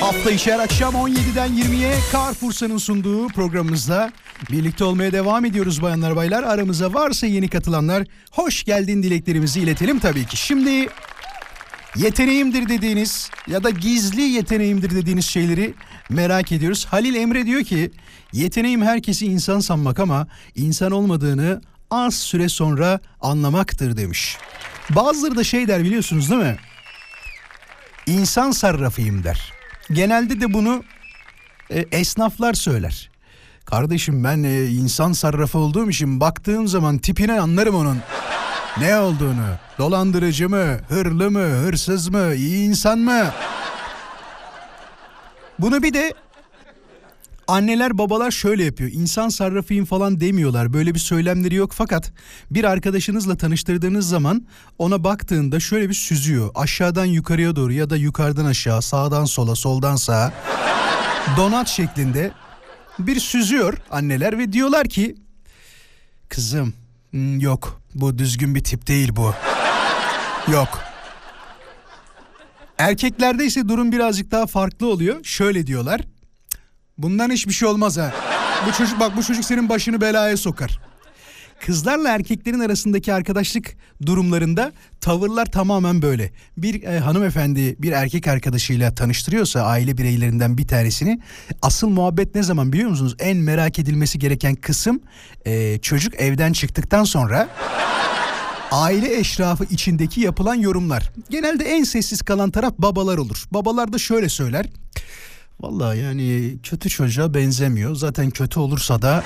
Speaker 3: Hafta içi her akşam 17'den 20'ye Carrefour'un sunduğu programımızda birlikte olmaya devam ediyoruz bayanlar baylar. Aramıza varsa yeni katılanlar hoş geldin dileklerimizi iletelim tabii ki. Şimdi yeteneğimdir dediğiniz ya da gizli yeteneğimdir dediğiniz şeyleri merak ediyoruz. Halil Emre diyor ki yeteneğim herkesi insan sanmak ama insan olmadığını az süre sonra anlamaktır demiş. Bazıları da şey der biliyorsunuz değil mi? İnsan sarrafıyım der. Genelde de bunu e, esnaflar söyler. Kardeşim ben e, insan sarrafı olduğum için baktığım zaman tipine anlarım onun. Ne olduğunu. Dolandırıcı mı, hırlı mı, hırsız mı, iyi insan mı? Bunu bir de anneler babalar şöyle yapıyor. İnsan sarrafıyım falan demiyorlar. Böyle bir söylemleri yok fakat bir arkadaşınızla tanıştırdığınız zaman ona baktığında şöyle bir süzüyor. Aşağıdan yukarıya doğru ya da yukarıdan aşağı, sağdan sola, soldan sağa donat şeklinde bir süzüyor anneler ve diyorlar ki kızım hmm, yok bu düzgün bir tip değil bu. Yok. Erkeklerde ise durum birazcık daha farklı oluyor. Şöyle diyorlar. Bundan hiçbir şey olmaz ha. Bu çocuk bak bu çocuk senin başını belaya sokar. Kızlarla erkeklerin arasındaki arkadaşlık durumlarında tavırlar tamamen böyle. Bir e, hanımefendi bir erkek arkadaşıyla tanıştırıyorsa aile bireylerinden bir tanesini asıl muhabbet ne zaman biliyor musunuz? En merak edilmesi gereken kısım e, çocuk evden çıktıktan sonra aile eşrafı içindeki yapılan yorumlar. Genelde en sessiz kalan taraf babalar olur. Babalar da şöyle söyler. Vallahi yani kötü çocuğa benzemiyor. Zaten kötü olursa da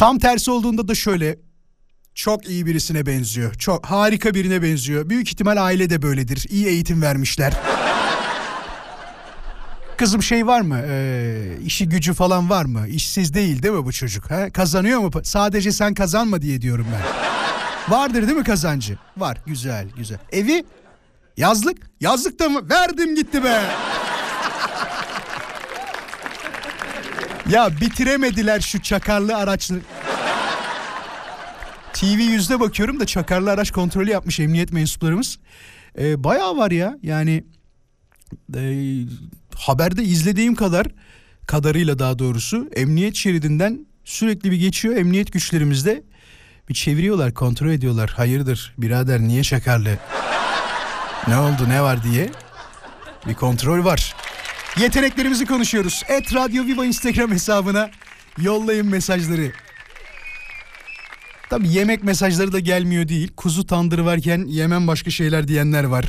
Speaker 3: Tam tersi olduğunda da şöyle çok iyi birisine benziyor. Çok harika birine benziyor. Büyük ihtimal aile de böyledir. İyi eğitim vermişler. Kızım şey var mı? Ee, işi gücü falan var mı? İşsiz değil değil mi bu çocuk? Ha? Kazanıyor mu? Sadece sen kazanma diye diyorum ben. Vardır değil mi kazancı? Var. Güzel, güzel. Evi? Yazlık? Yazlık da mı? Verdim gitti be. Ya bitiremediler şu çakarlı araçları. TV yüzde bakıyorum da çakarlı araç kontrolü yapmış emniyet mensuplarımız. Ee, bayağı var ya yani e, haberde izlediğim kadar kadarıyla daha doğrusu emniyet şeridinden sürekli bir geçiyor. Emniyet güçlerimiz de bir çeviriyorlar kontrol ediyorlar. Hayırdır birader niye çakarlı? Ne oldu ne var diye bir kontrol var. Yeteneklerimizi konuşuyoruz. Et Radyo Viva Instagram hesabına yollayın mesajları. Tabi yemek mesajları da gelmiyor değil. Kuzu tandırı varken yemem başka şeyler diyenler var.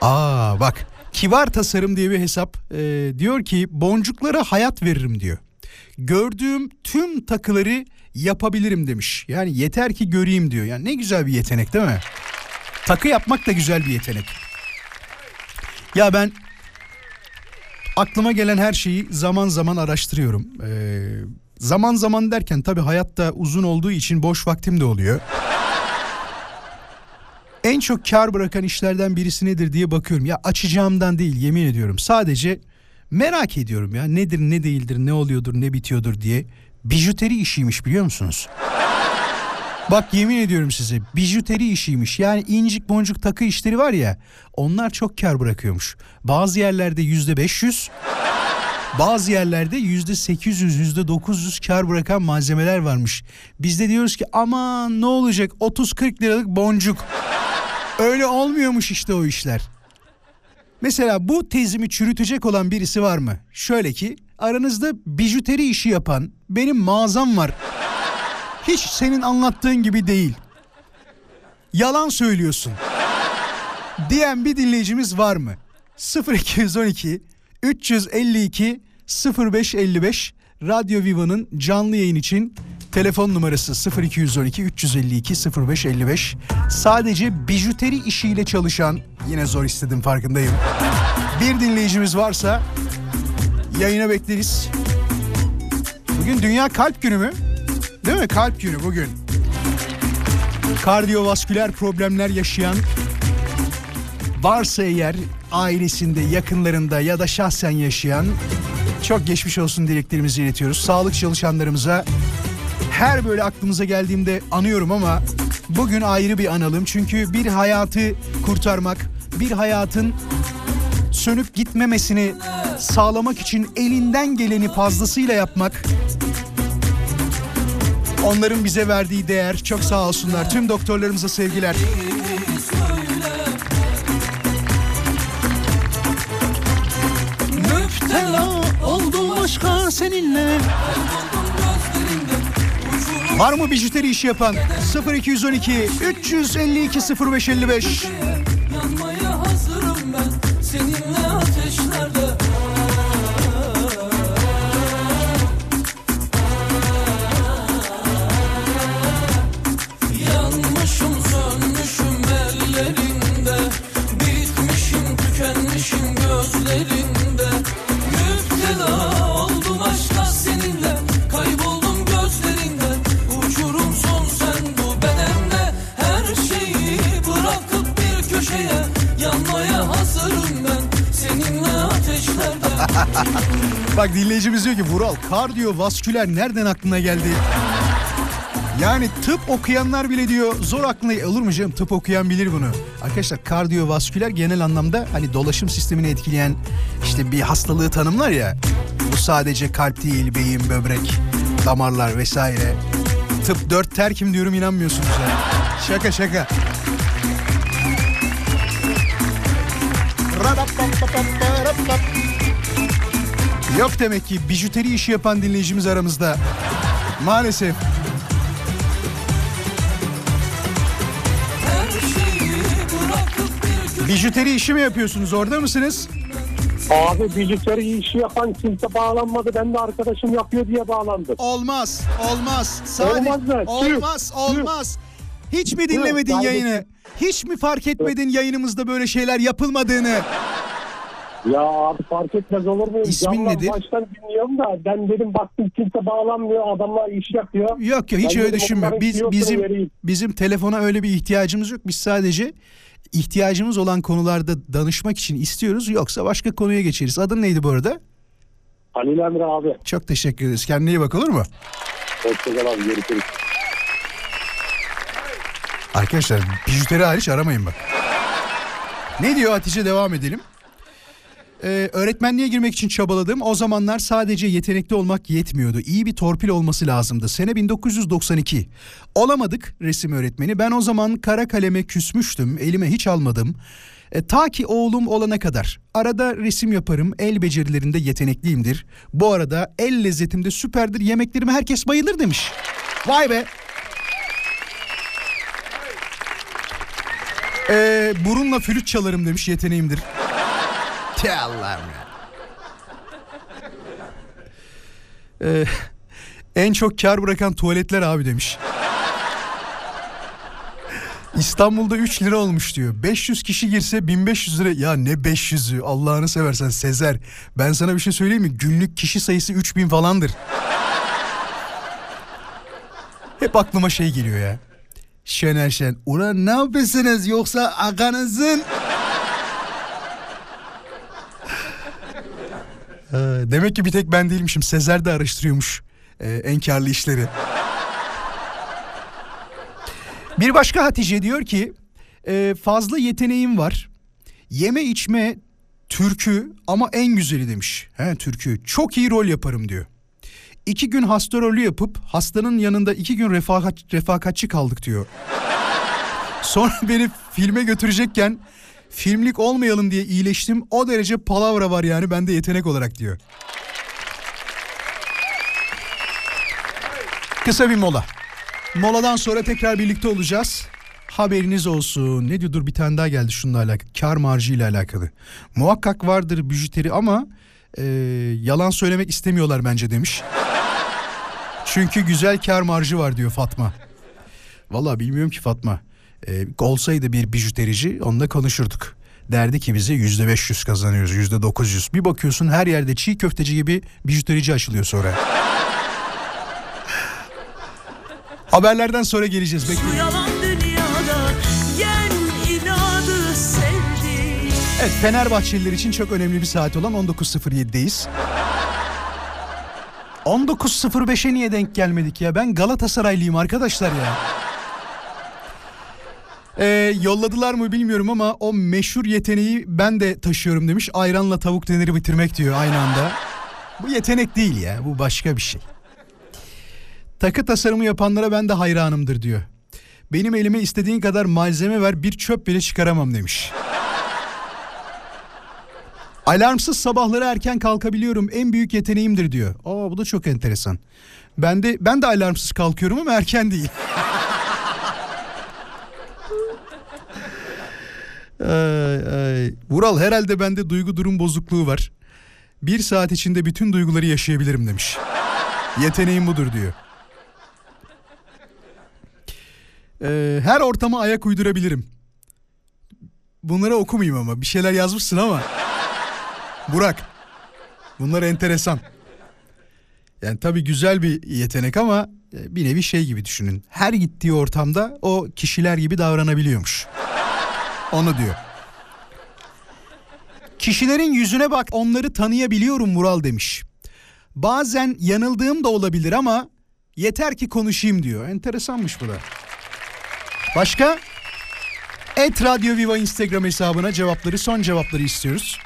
Speaker 3: Aa bak Kibar Tasarım diye bir hesap e, diyor ki boncuklara hayat veririm diyor. Gördüğüm tüm takıları yapabilirim demiş. Yani yeter ki göreyim diyor. Yani ne güzel bir yetenek değil mi? Takı yapmak da güzel bir yetenek. Ya ben Aklıma gelen her şeyi zaman zaman araştırıyorum. Ee, zaman zaman derken tabii hayatta uzun olduğu için boş vaktim de oluyor. En çok kar bırakan işlerden birisi nedir diye bakıyorum. Ya açacağımdan değil yemin ediyorum. Sadece merak ediyorum ya nedir ne değildir ne oluyordur ne bitiyordur diye. Bijuteri işiymiş biliyor musunuz? Bak yemin ediyorum size bijuteri işiymiş. Yani incik boncuk takı işleri var ya onlar çok kar bırakıyormuş. Bazı yerlerde yüzde 500 bazı yerlerde yüzde 800 yüzde 900 kar bırakan malzemeler varmış. Biz de diyoruz ki aman ne olacak 30-40 liralık boncuk. Öyle olmuyormuş işte o işler. Mesela bu tezimi çürütecek olan birisi var mı? Şöyle ki aranızda bijuteri işi yapan benim mağazam var. Hiç senin anlattığın gibi değil. Yalan söylüyorsun. Diyen bir dinleyicimiz var mı? 0212 352 0555 Radyo Viva'nın canlı yayın için telefon numarası 0212 352 0555. Sadece bijuteri işiyle çalışan yine zor istedim farkındayım. Bir dinleyicimiz varsa yayına bekleriz. Bugün Dünya Kalp Günü mü? Değil mi? Kalp Günü bugün. Kardiyovasküler problemler yaşayan varsa eğer ailesinde, yakınlarında ya da şahsen yaşayan çok geçmiş olsun dileklerimizi iletiyoruz. Sağlık çalışanlarımıza her böyle aklımıza geldiğimde anıyorum ama bugün ayrı bir analım. Çünkü bir hayatı kurtarmak, bir hayatın sönüp gitmemesini sağlamak için elinden geleni fazlasıyla yapmak Onların bize verdiği değer çok sağ olsunlar. Tüm doktorlarımıza sevgiler. Müptela oldum aşka seninle. Var mı bijuteri işi yapan? 0212 352 0555
Speaker 8: tükenmişim gözlerinde. Müptela oldum aşka seninle. Kayboldum gözlerinden Uçurum son sen bu bedende Her şeyi bırakıp bir köşeye Yanmaya hazırım ben. Seninle ateşlerde. (laughs)
Speaker 3: Bak dinleyicimiz diyor ki Vural kardiyovasküler nereden aklına geldi? Yani tıp okuyanlar bile diyor zor aklına olur mu canım? Tıp okuyan bilir bunu. Arkadaşlar kardiyovasküler genel anlamda hani dolaşım sistemini etkileyen işte bir hastalığı tanımlar ya. Bu sadece kalp değil beyin böbrek damarlar vesaire. Tıp dört terkim diyorum inanmıyorsunuz ya. Şaka şaka. Yok demek ki bijuteri işi yapan dinleyicimiz aramızda. Maalesef. Bijuteri işi mi yapıyorsunuz? Orada mısınız?
Speaker 9: Abi bilgisayarı işi yapan kimse bağlanmadı. Ben de arkadaşım yapıyor diye bağlandım.
Speaker 3: Olmaz. Olmaz. Sadece
Speaker 9: Olmaz mı?
Speaker 3: Olmaz. Olmaz. Hiç mi dinlemedin
Speaker 9: Tüh,
Speaker 3: yayını? Hiç mi fark etmedin yayınımızda böyle şeyler yapılmadığını?
Speaker 9: Ya abi fark etmez olur mu?
Speaker 3: İsmin
Speaker 9: Canlar
Speaker 3: nedir?
Speaker 9: Baştan dinliyorum da ben dedim baktım kimse bağlanmıyor. Adamlar iş yapıyor.
Speaker 3: Yok yok hiç
Speaker 9: Ben
Speaker 3: öyle düşünme. Biz bizim
Speaker 9: vereyim.
Speaker 3: bizim telefona öyle bir ihtiyacımız yok. Biz sadece ihtiyacımız olan konularda danışmak için istiyoruz. Yoksa başka konuya geçeriz. Adın neydi bu arada?
Speaker 9: Halil Emre abi.
Speaker 3: Çok teşekkür ederiz. Kendine iyi bak olur mu?
Speaker 9: Hoşçakal abi görüşürüz.
Speaker 3: Arkadaşlar bijuteri hariç aramayın bak. Ne diyor Hatice devam edelim. Ee, öğretmenliğe girmek için çabaladım. O zamanlar sadece yetenekli olmak yetmiyordu. İyi bir torpil olması lazımdı. Sene 1992. Olamadık resim öğretmeni. Ben o zaman kara kaleme küsmüştüm. Elime hiç almadım. E, ta ki oğlum olana kadar. Arada resim yaparım. El becerilerinde yetenekliyimdir. Bu arada el lezzetimde süperdir. Yemeklerime herkes bayılır demiş. Vay be. Ee, burunla flüt çalarım demiş yeteneğimdir. Te Allah'ım ya. Ee, en çok kar bırakan tuvaletler abi demiş. İstanbul'da 3 lira olmuş diyor. 500 kişi girse 1500 lira. Ya ne 500'ü Allah'ını seversen Sezer. Ben sana bir şey söyleyeyim mi? Günlük kişi sayısı 3000 falandır. Hep aklıma şey geliyor ya. Şener Şen. Ulan ne yapıyorsunuz yoksa aganızın... Ee, Demek ki bir tek ben değilmişim. Sezer de araştırıyormuş ee, en karlı işleri. Bir başka Hatice diyor ki e, fazla yeteneğim var. Yeme içme türkü ama en güzeli demiş. He türkü. Çok iyi rol yaparım diyor. İki gün hasta rolü yapıp hastanın yanında iki gün refakat, refakatçi kaldık diyor. Sonra beni filme götürecekken filmlik olmayalım diye iyileştim. O derece palavra var yani bende yetenek olarak diyor. Kısa bir mola. Moladan sonra tekrar birlikte olacağız. Haberiniz olsun. Ne diyor dur bir tane daha geldi şununla alakalı. Kar marjı ile alakalı. Muhakkak vardır bijuteri ama e, yalan söylemek istemiyorlar bence demiş. Çünkü güzel kar marjı var diyor Fatma. Vallahi bilmiyorum ki Fatma. E, olsaydı bir bijuterici onunla konuşurduk. Derdi ki bize yüzde beş yüz kazanıyoruz yüzde dokuz yüz. Bir bakıyorsun her yerde çiğ köfteci gibi bijuterici açılıyor sonra. (laughs) Haberlerden sonra geleceğiz. Bekleyin. Evet Fenerbahçeliler için çok önemli bir saat olan 19.07'deyiz. 19.05'e niye denk gelmedik ya? Ben Galatasaraylıyım arkadaşlar ya. Ee, yolladılar mı bilmiyorum ama o meşhur yeteneği ben de taşıyorum demiş. Ayranla tavuk deneri bitirmek diyor aynı anda. Bu yetenek değil ya bu başka bir şey. Takı tasarımı yapanlara ben de hayranımdır diyor. Benim elime istediğin kadar malzeme ver bir çöp bile çıkaramam demiş. Alarmsız sabahları erken kalkabiliyorum. En büyük yeteneğimdir diyor. Aa bu da çok enteresan. Ben de ben de alarmsız kalkıyorum ama erken değil. (laughs) Vural herhalde bende duygu durum bozukluğu var. Bir saat içinde bütün duyguları yaşayabilirim demiş. Yeteneğim budur diyor. Ee, her ortama ayak uydurabilirim. Bunları okumayayım ama bir şeyler yazmışsın ama. Burak. Bunlar enteresan. Yani tabii güzel bir yetenek ama e, bir nevi şey gibi düşünün. Her gittiği ortamda o kişiler gibi davranabiliyormuş. Onu diyor. Kişilerin yüzüne bak onları tanıyabiliyorum Vural demiş. Bazen yanıldığım da olabilir ama yeter ki konuşayım diyor. Enteresanmış bu da. Başka? Et Radyo Viva Instagram hesabına cevapları son cevapları istiyoruz.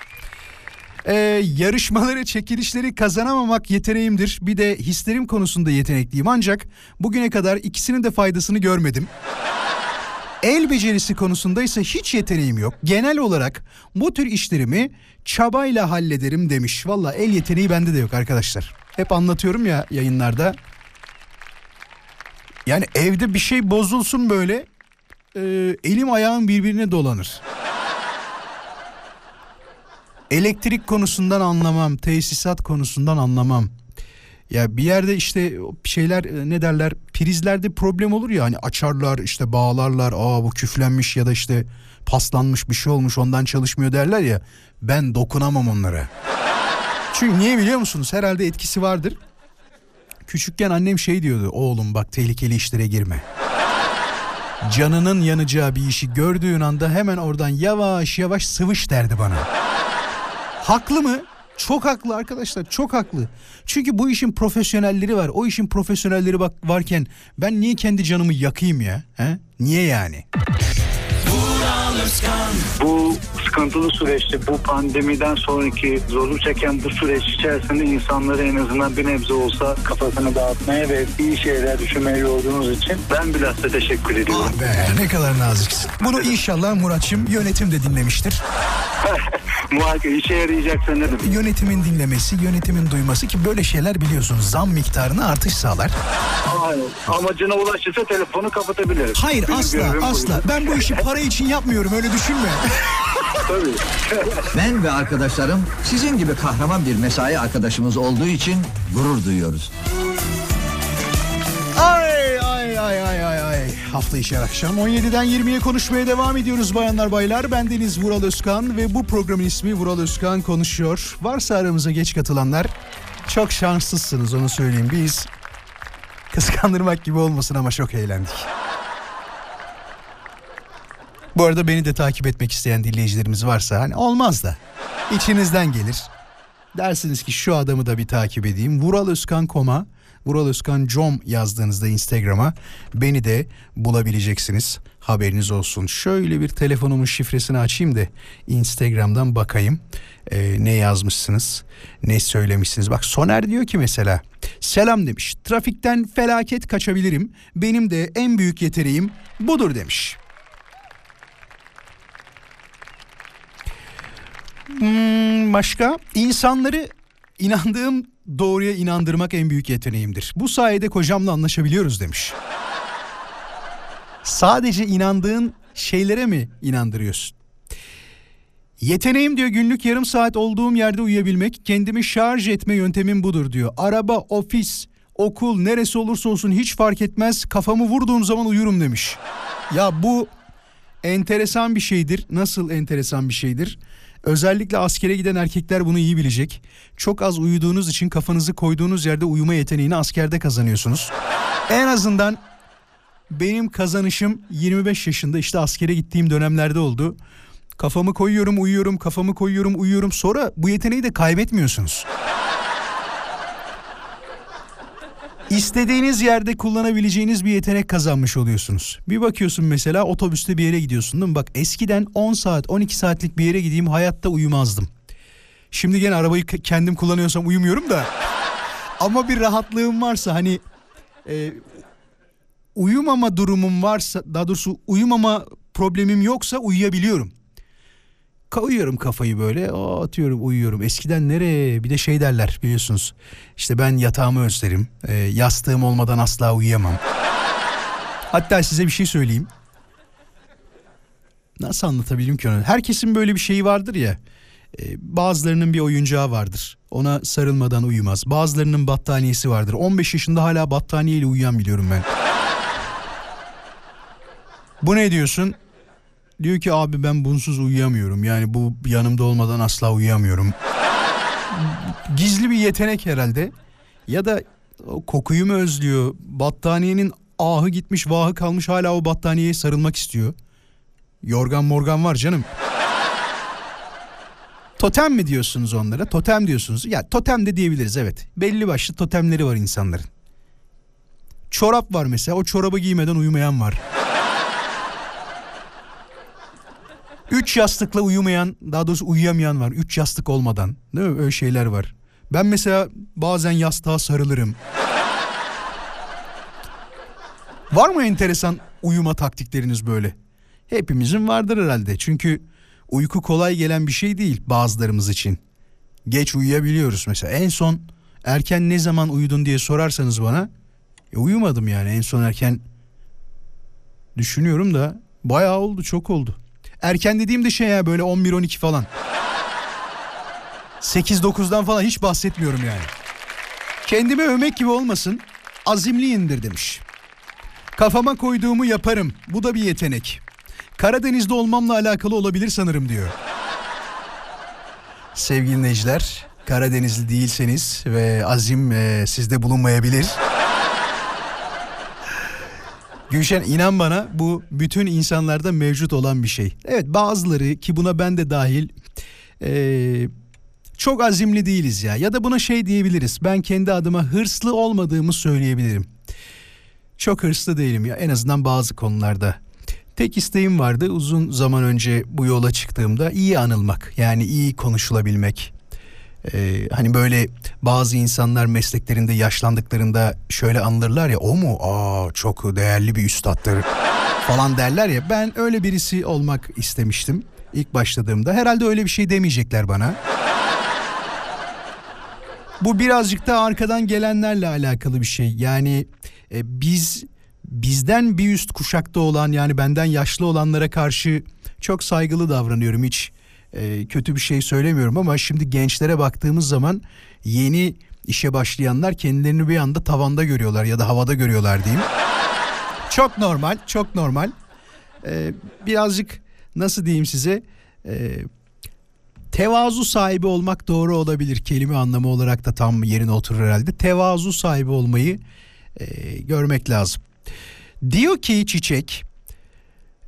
Speaker 3: Ee, yarışmaları, çekilişleri kazanamamak yeteneğimdir. Bir de hislerim konusunda yetenekliyim ancak bugüne kadar ikisinin de faydasını görmedim. El becerisi konusunda ise hiç yeteneğim yok. Genel olarak bu tür işlerimi çabayla hallederim demiş. Valla el yeteneği bende de yok arkadaşlar. Hep anlatıyorum ya yayınlarda. Yani evde bir şey bozulsun böyle e, elim ayağım birbirine dolanır. Elektrik konusundan anlamam, tesisat konusundan anlamam. Ya bir yerde işte şeyler e, ne derler prizlerde problem olur ya hani açarlar işte bağlarlar aa bu küflenmiş ya da işte paslanmış bir şey olmuş ondan çalışmıyor derler ya ben dokunamam onlara. Çünkü niye biliyor musunuz herhalde etkisi vardır. Küçükken annem şey diyordu oğlum bak tehlikeli işlere girme. Canının yanacağı bir işi gördüğün anda hemen oradan yavaş yavaş sıvış derdi bana. Haklı mı? Çok haklı arkadaşlar çok haklı. Çünkü bu işin profesyonelleri var. O işin profesyonelleri bak varken ben niye kendi canımı yakayım ya? He? Niye yani?
Speaker 10: Bu sıkıntılı süreçte bu pandemiden sonraki zorluk çeken bu süreç içerisinde insanları en azından bir nebze olsa kafasını dağıtmaya ve iyi şeyler düşünmeye yorduğunuz için ben bilhassa teşekkür ediyorum.
Speaker 3: Ah be ne kadar naziksin. Bunu inşallah Muratçım yönetim de dinlemiştir. (laughs)
Speaker 10: Muhakkak işe yarayacaksa ne demek?
Speaker 3: Yönetimin dinlemesi, yönetimin duyması ki böyle şeyler biliyorsunuz zam miktarına artış sağlar.
Speaker 10: Aynen. Amacına ulaşırsa telefonu kapatabilirim.
Speaker 3: Hayır
Speaker 10: Benim
Speaker 3: asla asla. Ben bu işi para için yapmıyorum öyle düşünme. (laughs)
Speaker 10: Tabii. (laughs)
Speaker 11: Ben ve arkadaşlarım sizin gibi kahraman bir mesai arkadaşımız olduğu için gurur duyuyoruz.
Speaker 3: Ay ay ay ay ay ay. Hafta içi her akşam 17'den 20'ye konuşmaya devam ediyoruz bayanlar baylar. Ben Deniz Vural Özkan ve bu programın ismi Vural Özkan Konuşuyor. Varsa aramıza geç katılanlar çok şanslısınız onu söyleyeyim. Biz kıskandırmak gibi olmasın ama çok eğlendik. Bu arada beni de takip etmek isteyen dinleyicilerimiz varsa hani olmaz da içinizden gelir. Dersiniz ki şu adamı da bir takip edeyim. Vural Özkan Koma, Vural Özkan Com yazdığınızda Instagram'a beni de bulabileceksiniz. Haberiniz olsun. Şöyle bir telefonumun şifresini açayım da Instagram'dan bakayım. Ee, ne yazmışsınız, ne söylemişsiniz. Bak Soner diyor ki mesela selam demiş. Trafikten felaket kaçabilirim. Benim de en büyük yeteneğim budur demiş. Hmm, başka? İnsanları inandığım doğruya inandırmak en büyük yeteneğimdir. Bu sayede kocamla anlaşabiliyoruz demiş. Sadece inandığın şeylere mi inandırıyorsun? Yeteneğim diyor günlük yarım saat olduğum yerde uyuyabilmek, kendimi şarj etme yöntemim budur diyor. Araba, ofis, okul neresi olursa olsun hiç fark etmez kafamı vurduğum zaman uyurum demiş. Ya bu enteresan bir şeydir. Nasıl enteresan bir şeydir? Özellikle askere giden erkekler bunu iyi bilecek. Çok az uyuduğunuz için kafanızı koyduğunuz yerde uyuma yeteneğini askerde kazanıyorsunuz. En azından benim kazanışım 25 yaşında işte askere gittiğim dönemlerde oldu. Kafamı koyuyorum, uyuyorum, kafamı koyuyorum, uyuyorum. Sonra bu yeteneği de kaybetmiyorsunuz. İstediğiniz yerde kullanabileceğiniz bir yetenek kazanmış oluyorsunuz. Bir bakıyorsun mesela otobüste bir yere gidiyorsun değil mi? Bak eskiden 10 saat 12 saatlik bir yere gideyim hayatta uyumazdım. Şimdi gene arabayı kendim kullanıyorsam uyumuyorum da. Ama bir rahatlığım varsa hani e, uyumama durumum varsa daha doğrusu uyumama problemim yoksa uyuyabiliyorum. Koyuyorum kafayı böyle o atıyorum uyuyorum. Eskiden nereye bir de şey derler biliyorsunuz. İşte ben yatağımı özlerim. E, yastığım olmadan asla uyuyamam. Hatta size bir şey söyleyeyim. Nasıl anlatabilirim ki onu? Herkesin böyle bir şeyi vardır ya. E, bazılarının bir oyuncağı vardır. Ona sarılmadan uyumaz. Bazılarının battaniyesi vardır. 15 yaşında hala battaniyeyle uyuyan biliyorum ben. Bu ne diyorsun? Diyor ki abi ben bunsuz uyuyamıyorum. Yani bu yanımda olmadan asla uyuyamıyorum. Gizli bir yetenek herhalde. Ya da kokuyu mu özlüyor? Battaniyenin ahı gitmiş vahı kalmış hala o battaniyeye sarılmak istiyor. Yorgan morgan var canım. Totem mi diyorsunuz onlara? Totem diyorsunuz. Ya totem de diyebiliriz evet. Belli başlı totemleri var insanların. Çorap var mesela. O çorabı giymeden uyumayan var. Üç yastıkla uyumayan, daha doğrusu uyuyamayan var. Üç yastık olmadan. Değil mi? Öyle şeyler var. Ben mesela bazen yastığa sarılırım. Var mı enteresan uyuma taktikleriniz böyle? Hepimizin vardır herhalde. Çünkü uyku kolay gelen bir şey değil bazılarımız için. Geç uyuyabiliyoruz mesela. En son erken ne zaman uyudun diye sorarsanız bana e, uyumadım yani. En son erken düşünüyorum da bayağı oldu çok oldu. Erken dediğim de şey ya böyle 11-12 falan. 8-9'dan falan hiç bahsetmiyorum yani. Kendimi övmek gibi olmasın. Azimliyimdir demiş. Kafama koyduğumu yaparım. Bu da bir yetenek. Karadeniz'de olmamla alakalı olabilir sanırım diyor. Sevgili dinleyiciler, Karadenizli değilseniz ve azim e, sizde bulunmayabilir. Gülşen inan bana bu bütün insanlarda mevcut olan bir şey. Evet bazıları ki buna ben de dahil e, çok azimli değiliz ya. Ya da buna şey diyebiliriz. Ben kendi adıma hırslı olmadığımı söyleyebilirim. Çok hırslı değilim ya en azından bazı konularda. Tek isteğim vardı uzun zaman önce bu yola çıktığımda iyi anılmak. Yani iyi konuşulabilmek. Ee, hani böyle bazı insanlar mesleklerinde yaşlandıklarında şöyle anılırlar ya o mu? Aa çok değerli bir üstattır (laughs) falan derler ya. Ben öyle birisi olmak istemiştim ilk başladığımda. Herhalde öyle bir şey demeyecekler bana. (laughs) Bu birazcık da arkadan gelenlerle alakalı bir şey. Yani e, biz bizden bir üst kuşakta olan yani benden yaşlı olanlara karşı çok saygılı davranıyorum hiç e, kötü bir şey söylemiyorum ama şimdi gençlere baktığımız zaman yeni işe başlayanlar kendilerini bir anda tavanda görüyorlar ya da havada görüyorlar diyeyim. Çok normal, çok normal. Ee, birazcık nasıl diyeyim size? Ee, tevazu sahibi olmak doğru olabilir. Kelime anlamı olarak da tam yerine oturur herhalde. Tevazu sahibi olmayı e, görmek lazım. Diyor ki Çiçek,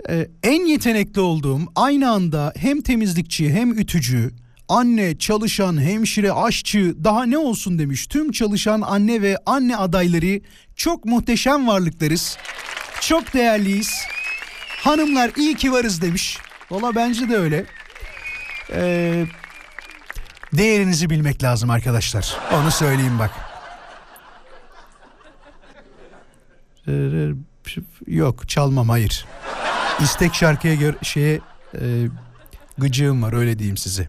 Speaker 3: e, en yetenekli olduğum aynı anda hem temizlikçi hem ütücü, anne, çalışan, hemşire, aşçı daha ne olsun demiş. Tüm çalışan anne ve anne adayları çok muhteşem varlıklarız. Çok değerliyiz. Hanımlar iyi ki varız demiş. Valla bence de öyle. Ee, değerinizi bilmek lazım arkadaşlar. Onu söyleyeyim bak. Ee, Yok çalmam hayır. İstek şarkıya göre şeye e, gıcığım var öyle diyeyim size.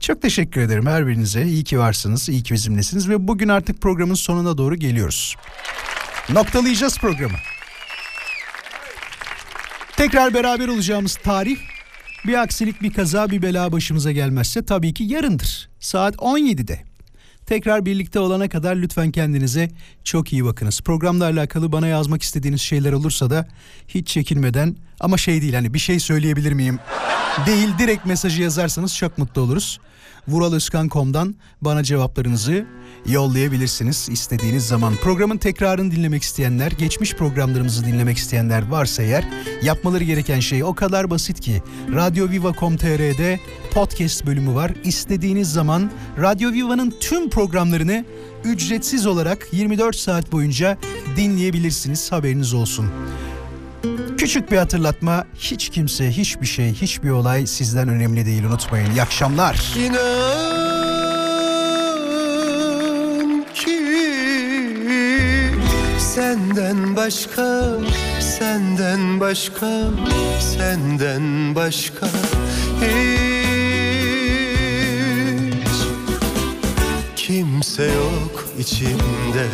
Speaker 3: Çok teşekkür ederim her birinize. İyi ki varsınız, iyi ki bizimlesiniz ve bugün artık programın sonuna doğru geliyoruz. Noktalayacağız programı. Tekrar beraber olacağımız tarih bir aksilik, bir kaza, bir bela başımıza gelmezse tabii ki yarındır. Saat 17'de. Tekrar birlikte olana kadar lütfen kendinize çok iyi bakınız. Programla alakalı bana yazmak istediğiniz şeyler olursa da hiç çekinmeden ama şey değil hani bir şey söyleyebilir miyim? Değil direkt mesajı yazarsanız çok mutlu oluruz. Vuraloskan.com'dan bana cevaplarınızı yollayabilirsiniz istediğiniz zaman. Programın tekrarını dinlemek isteyenler, geçmiş programlarımızı dinlemek isteyenler varsa eğer yapmaları gereken şey o kadar basit ki radyoviva.com.tr'de podcast bölümü var. İstediğiniz zaman Radyo Viva'nın tüm programlarını ücretsiz olarak 24 saat boyunca dinleyebilirsiniz. Haberiniz olsun. Küçük bir hatırlatma. Hiç kimse, hiçbir şey, hiçbir olay sizden önemli değil. Unutmayın. İyi akşamlar.
Speaker 12: İnan ki senden başka, senden başka, senden başka hiç kimse yok içimde.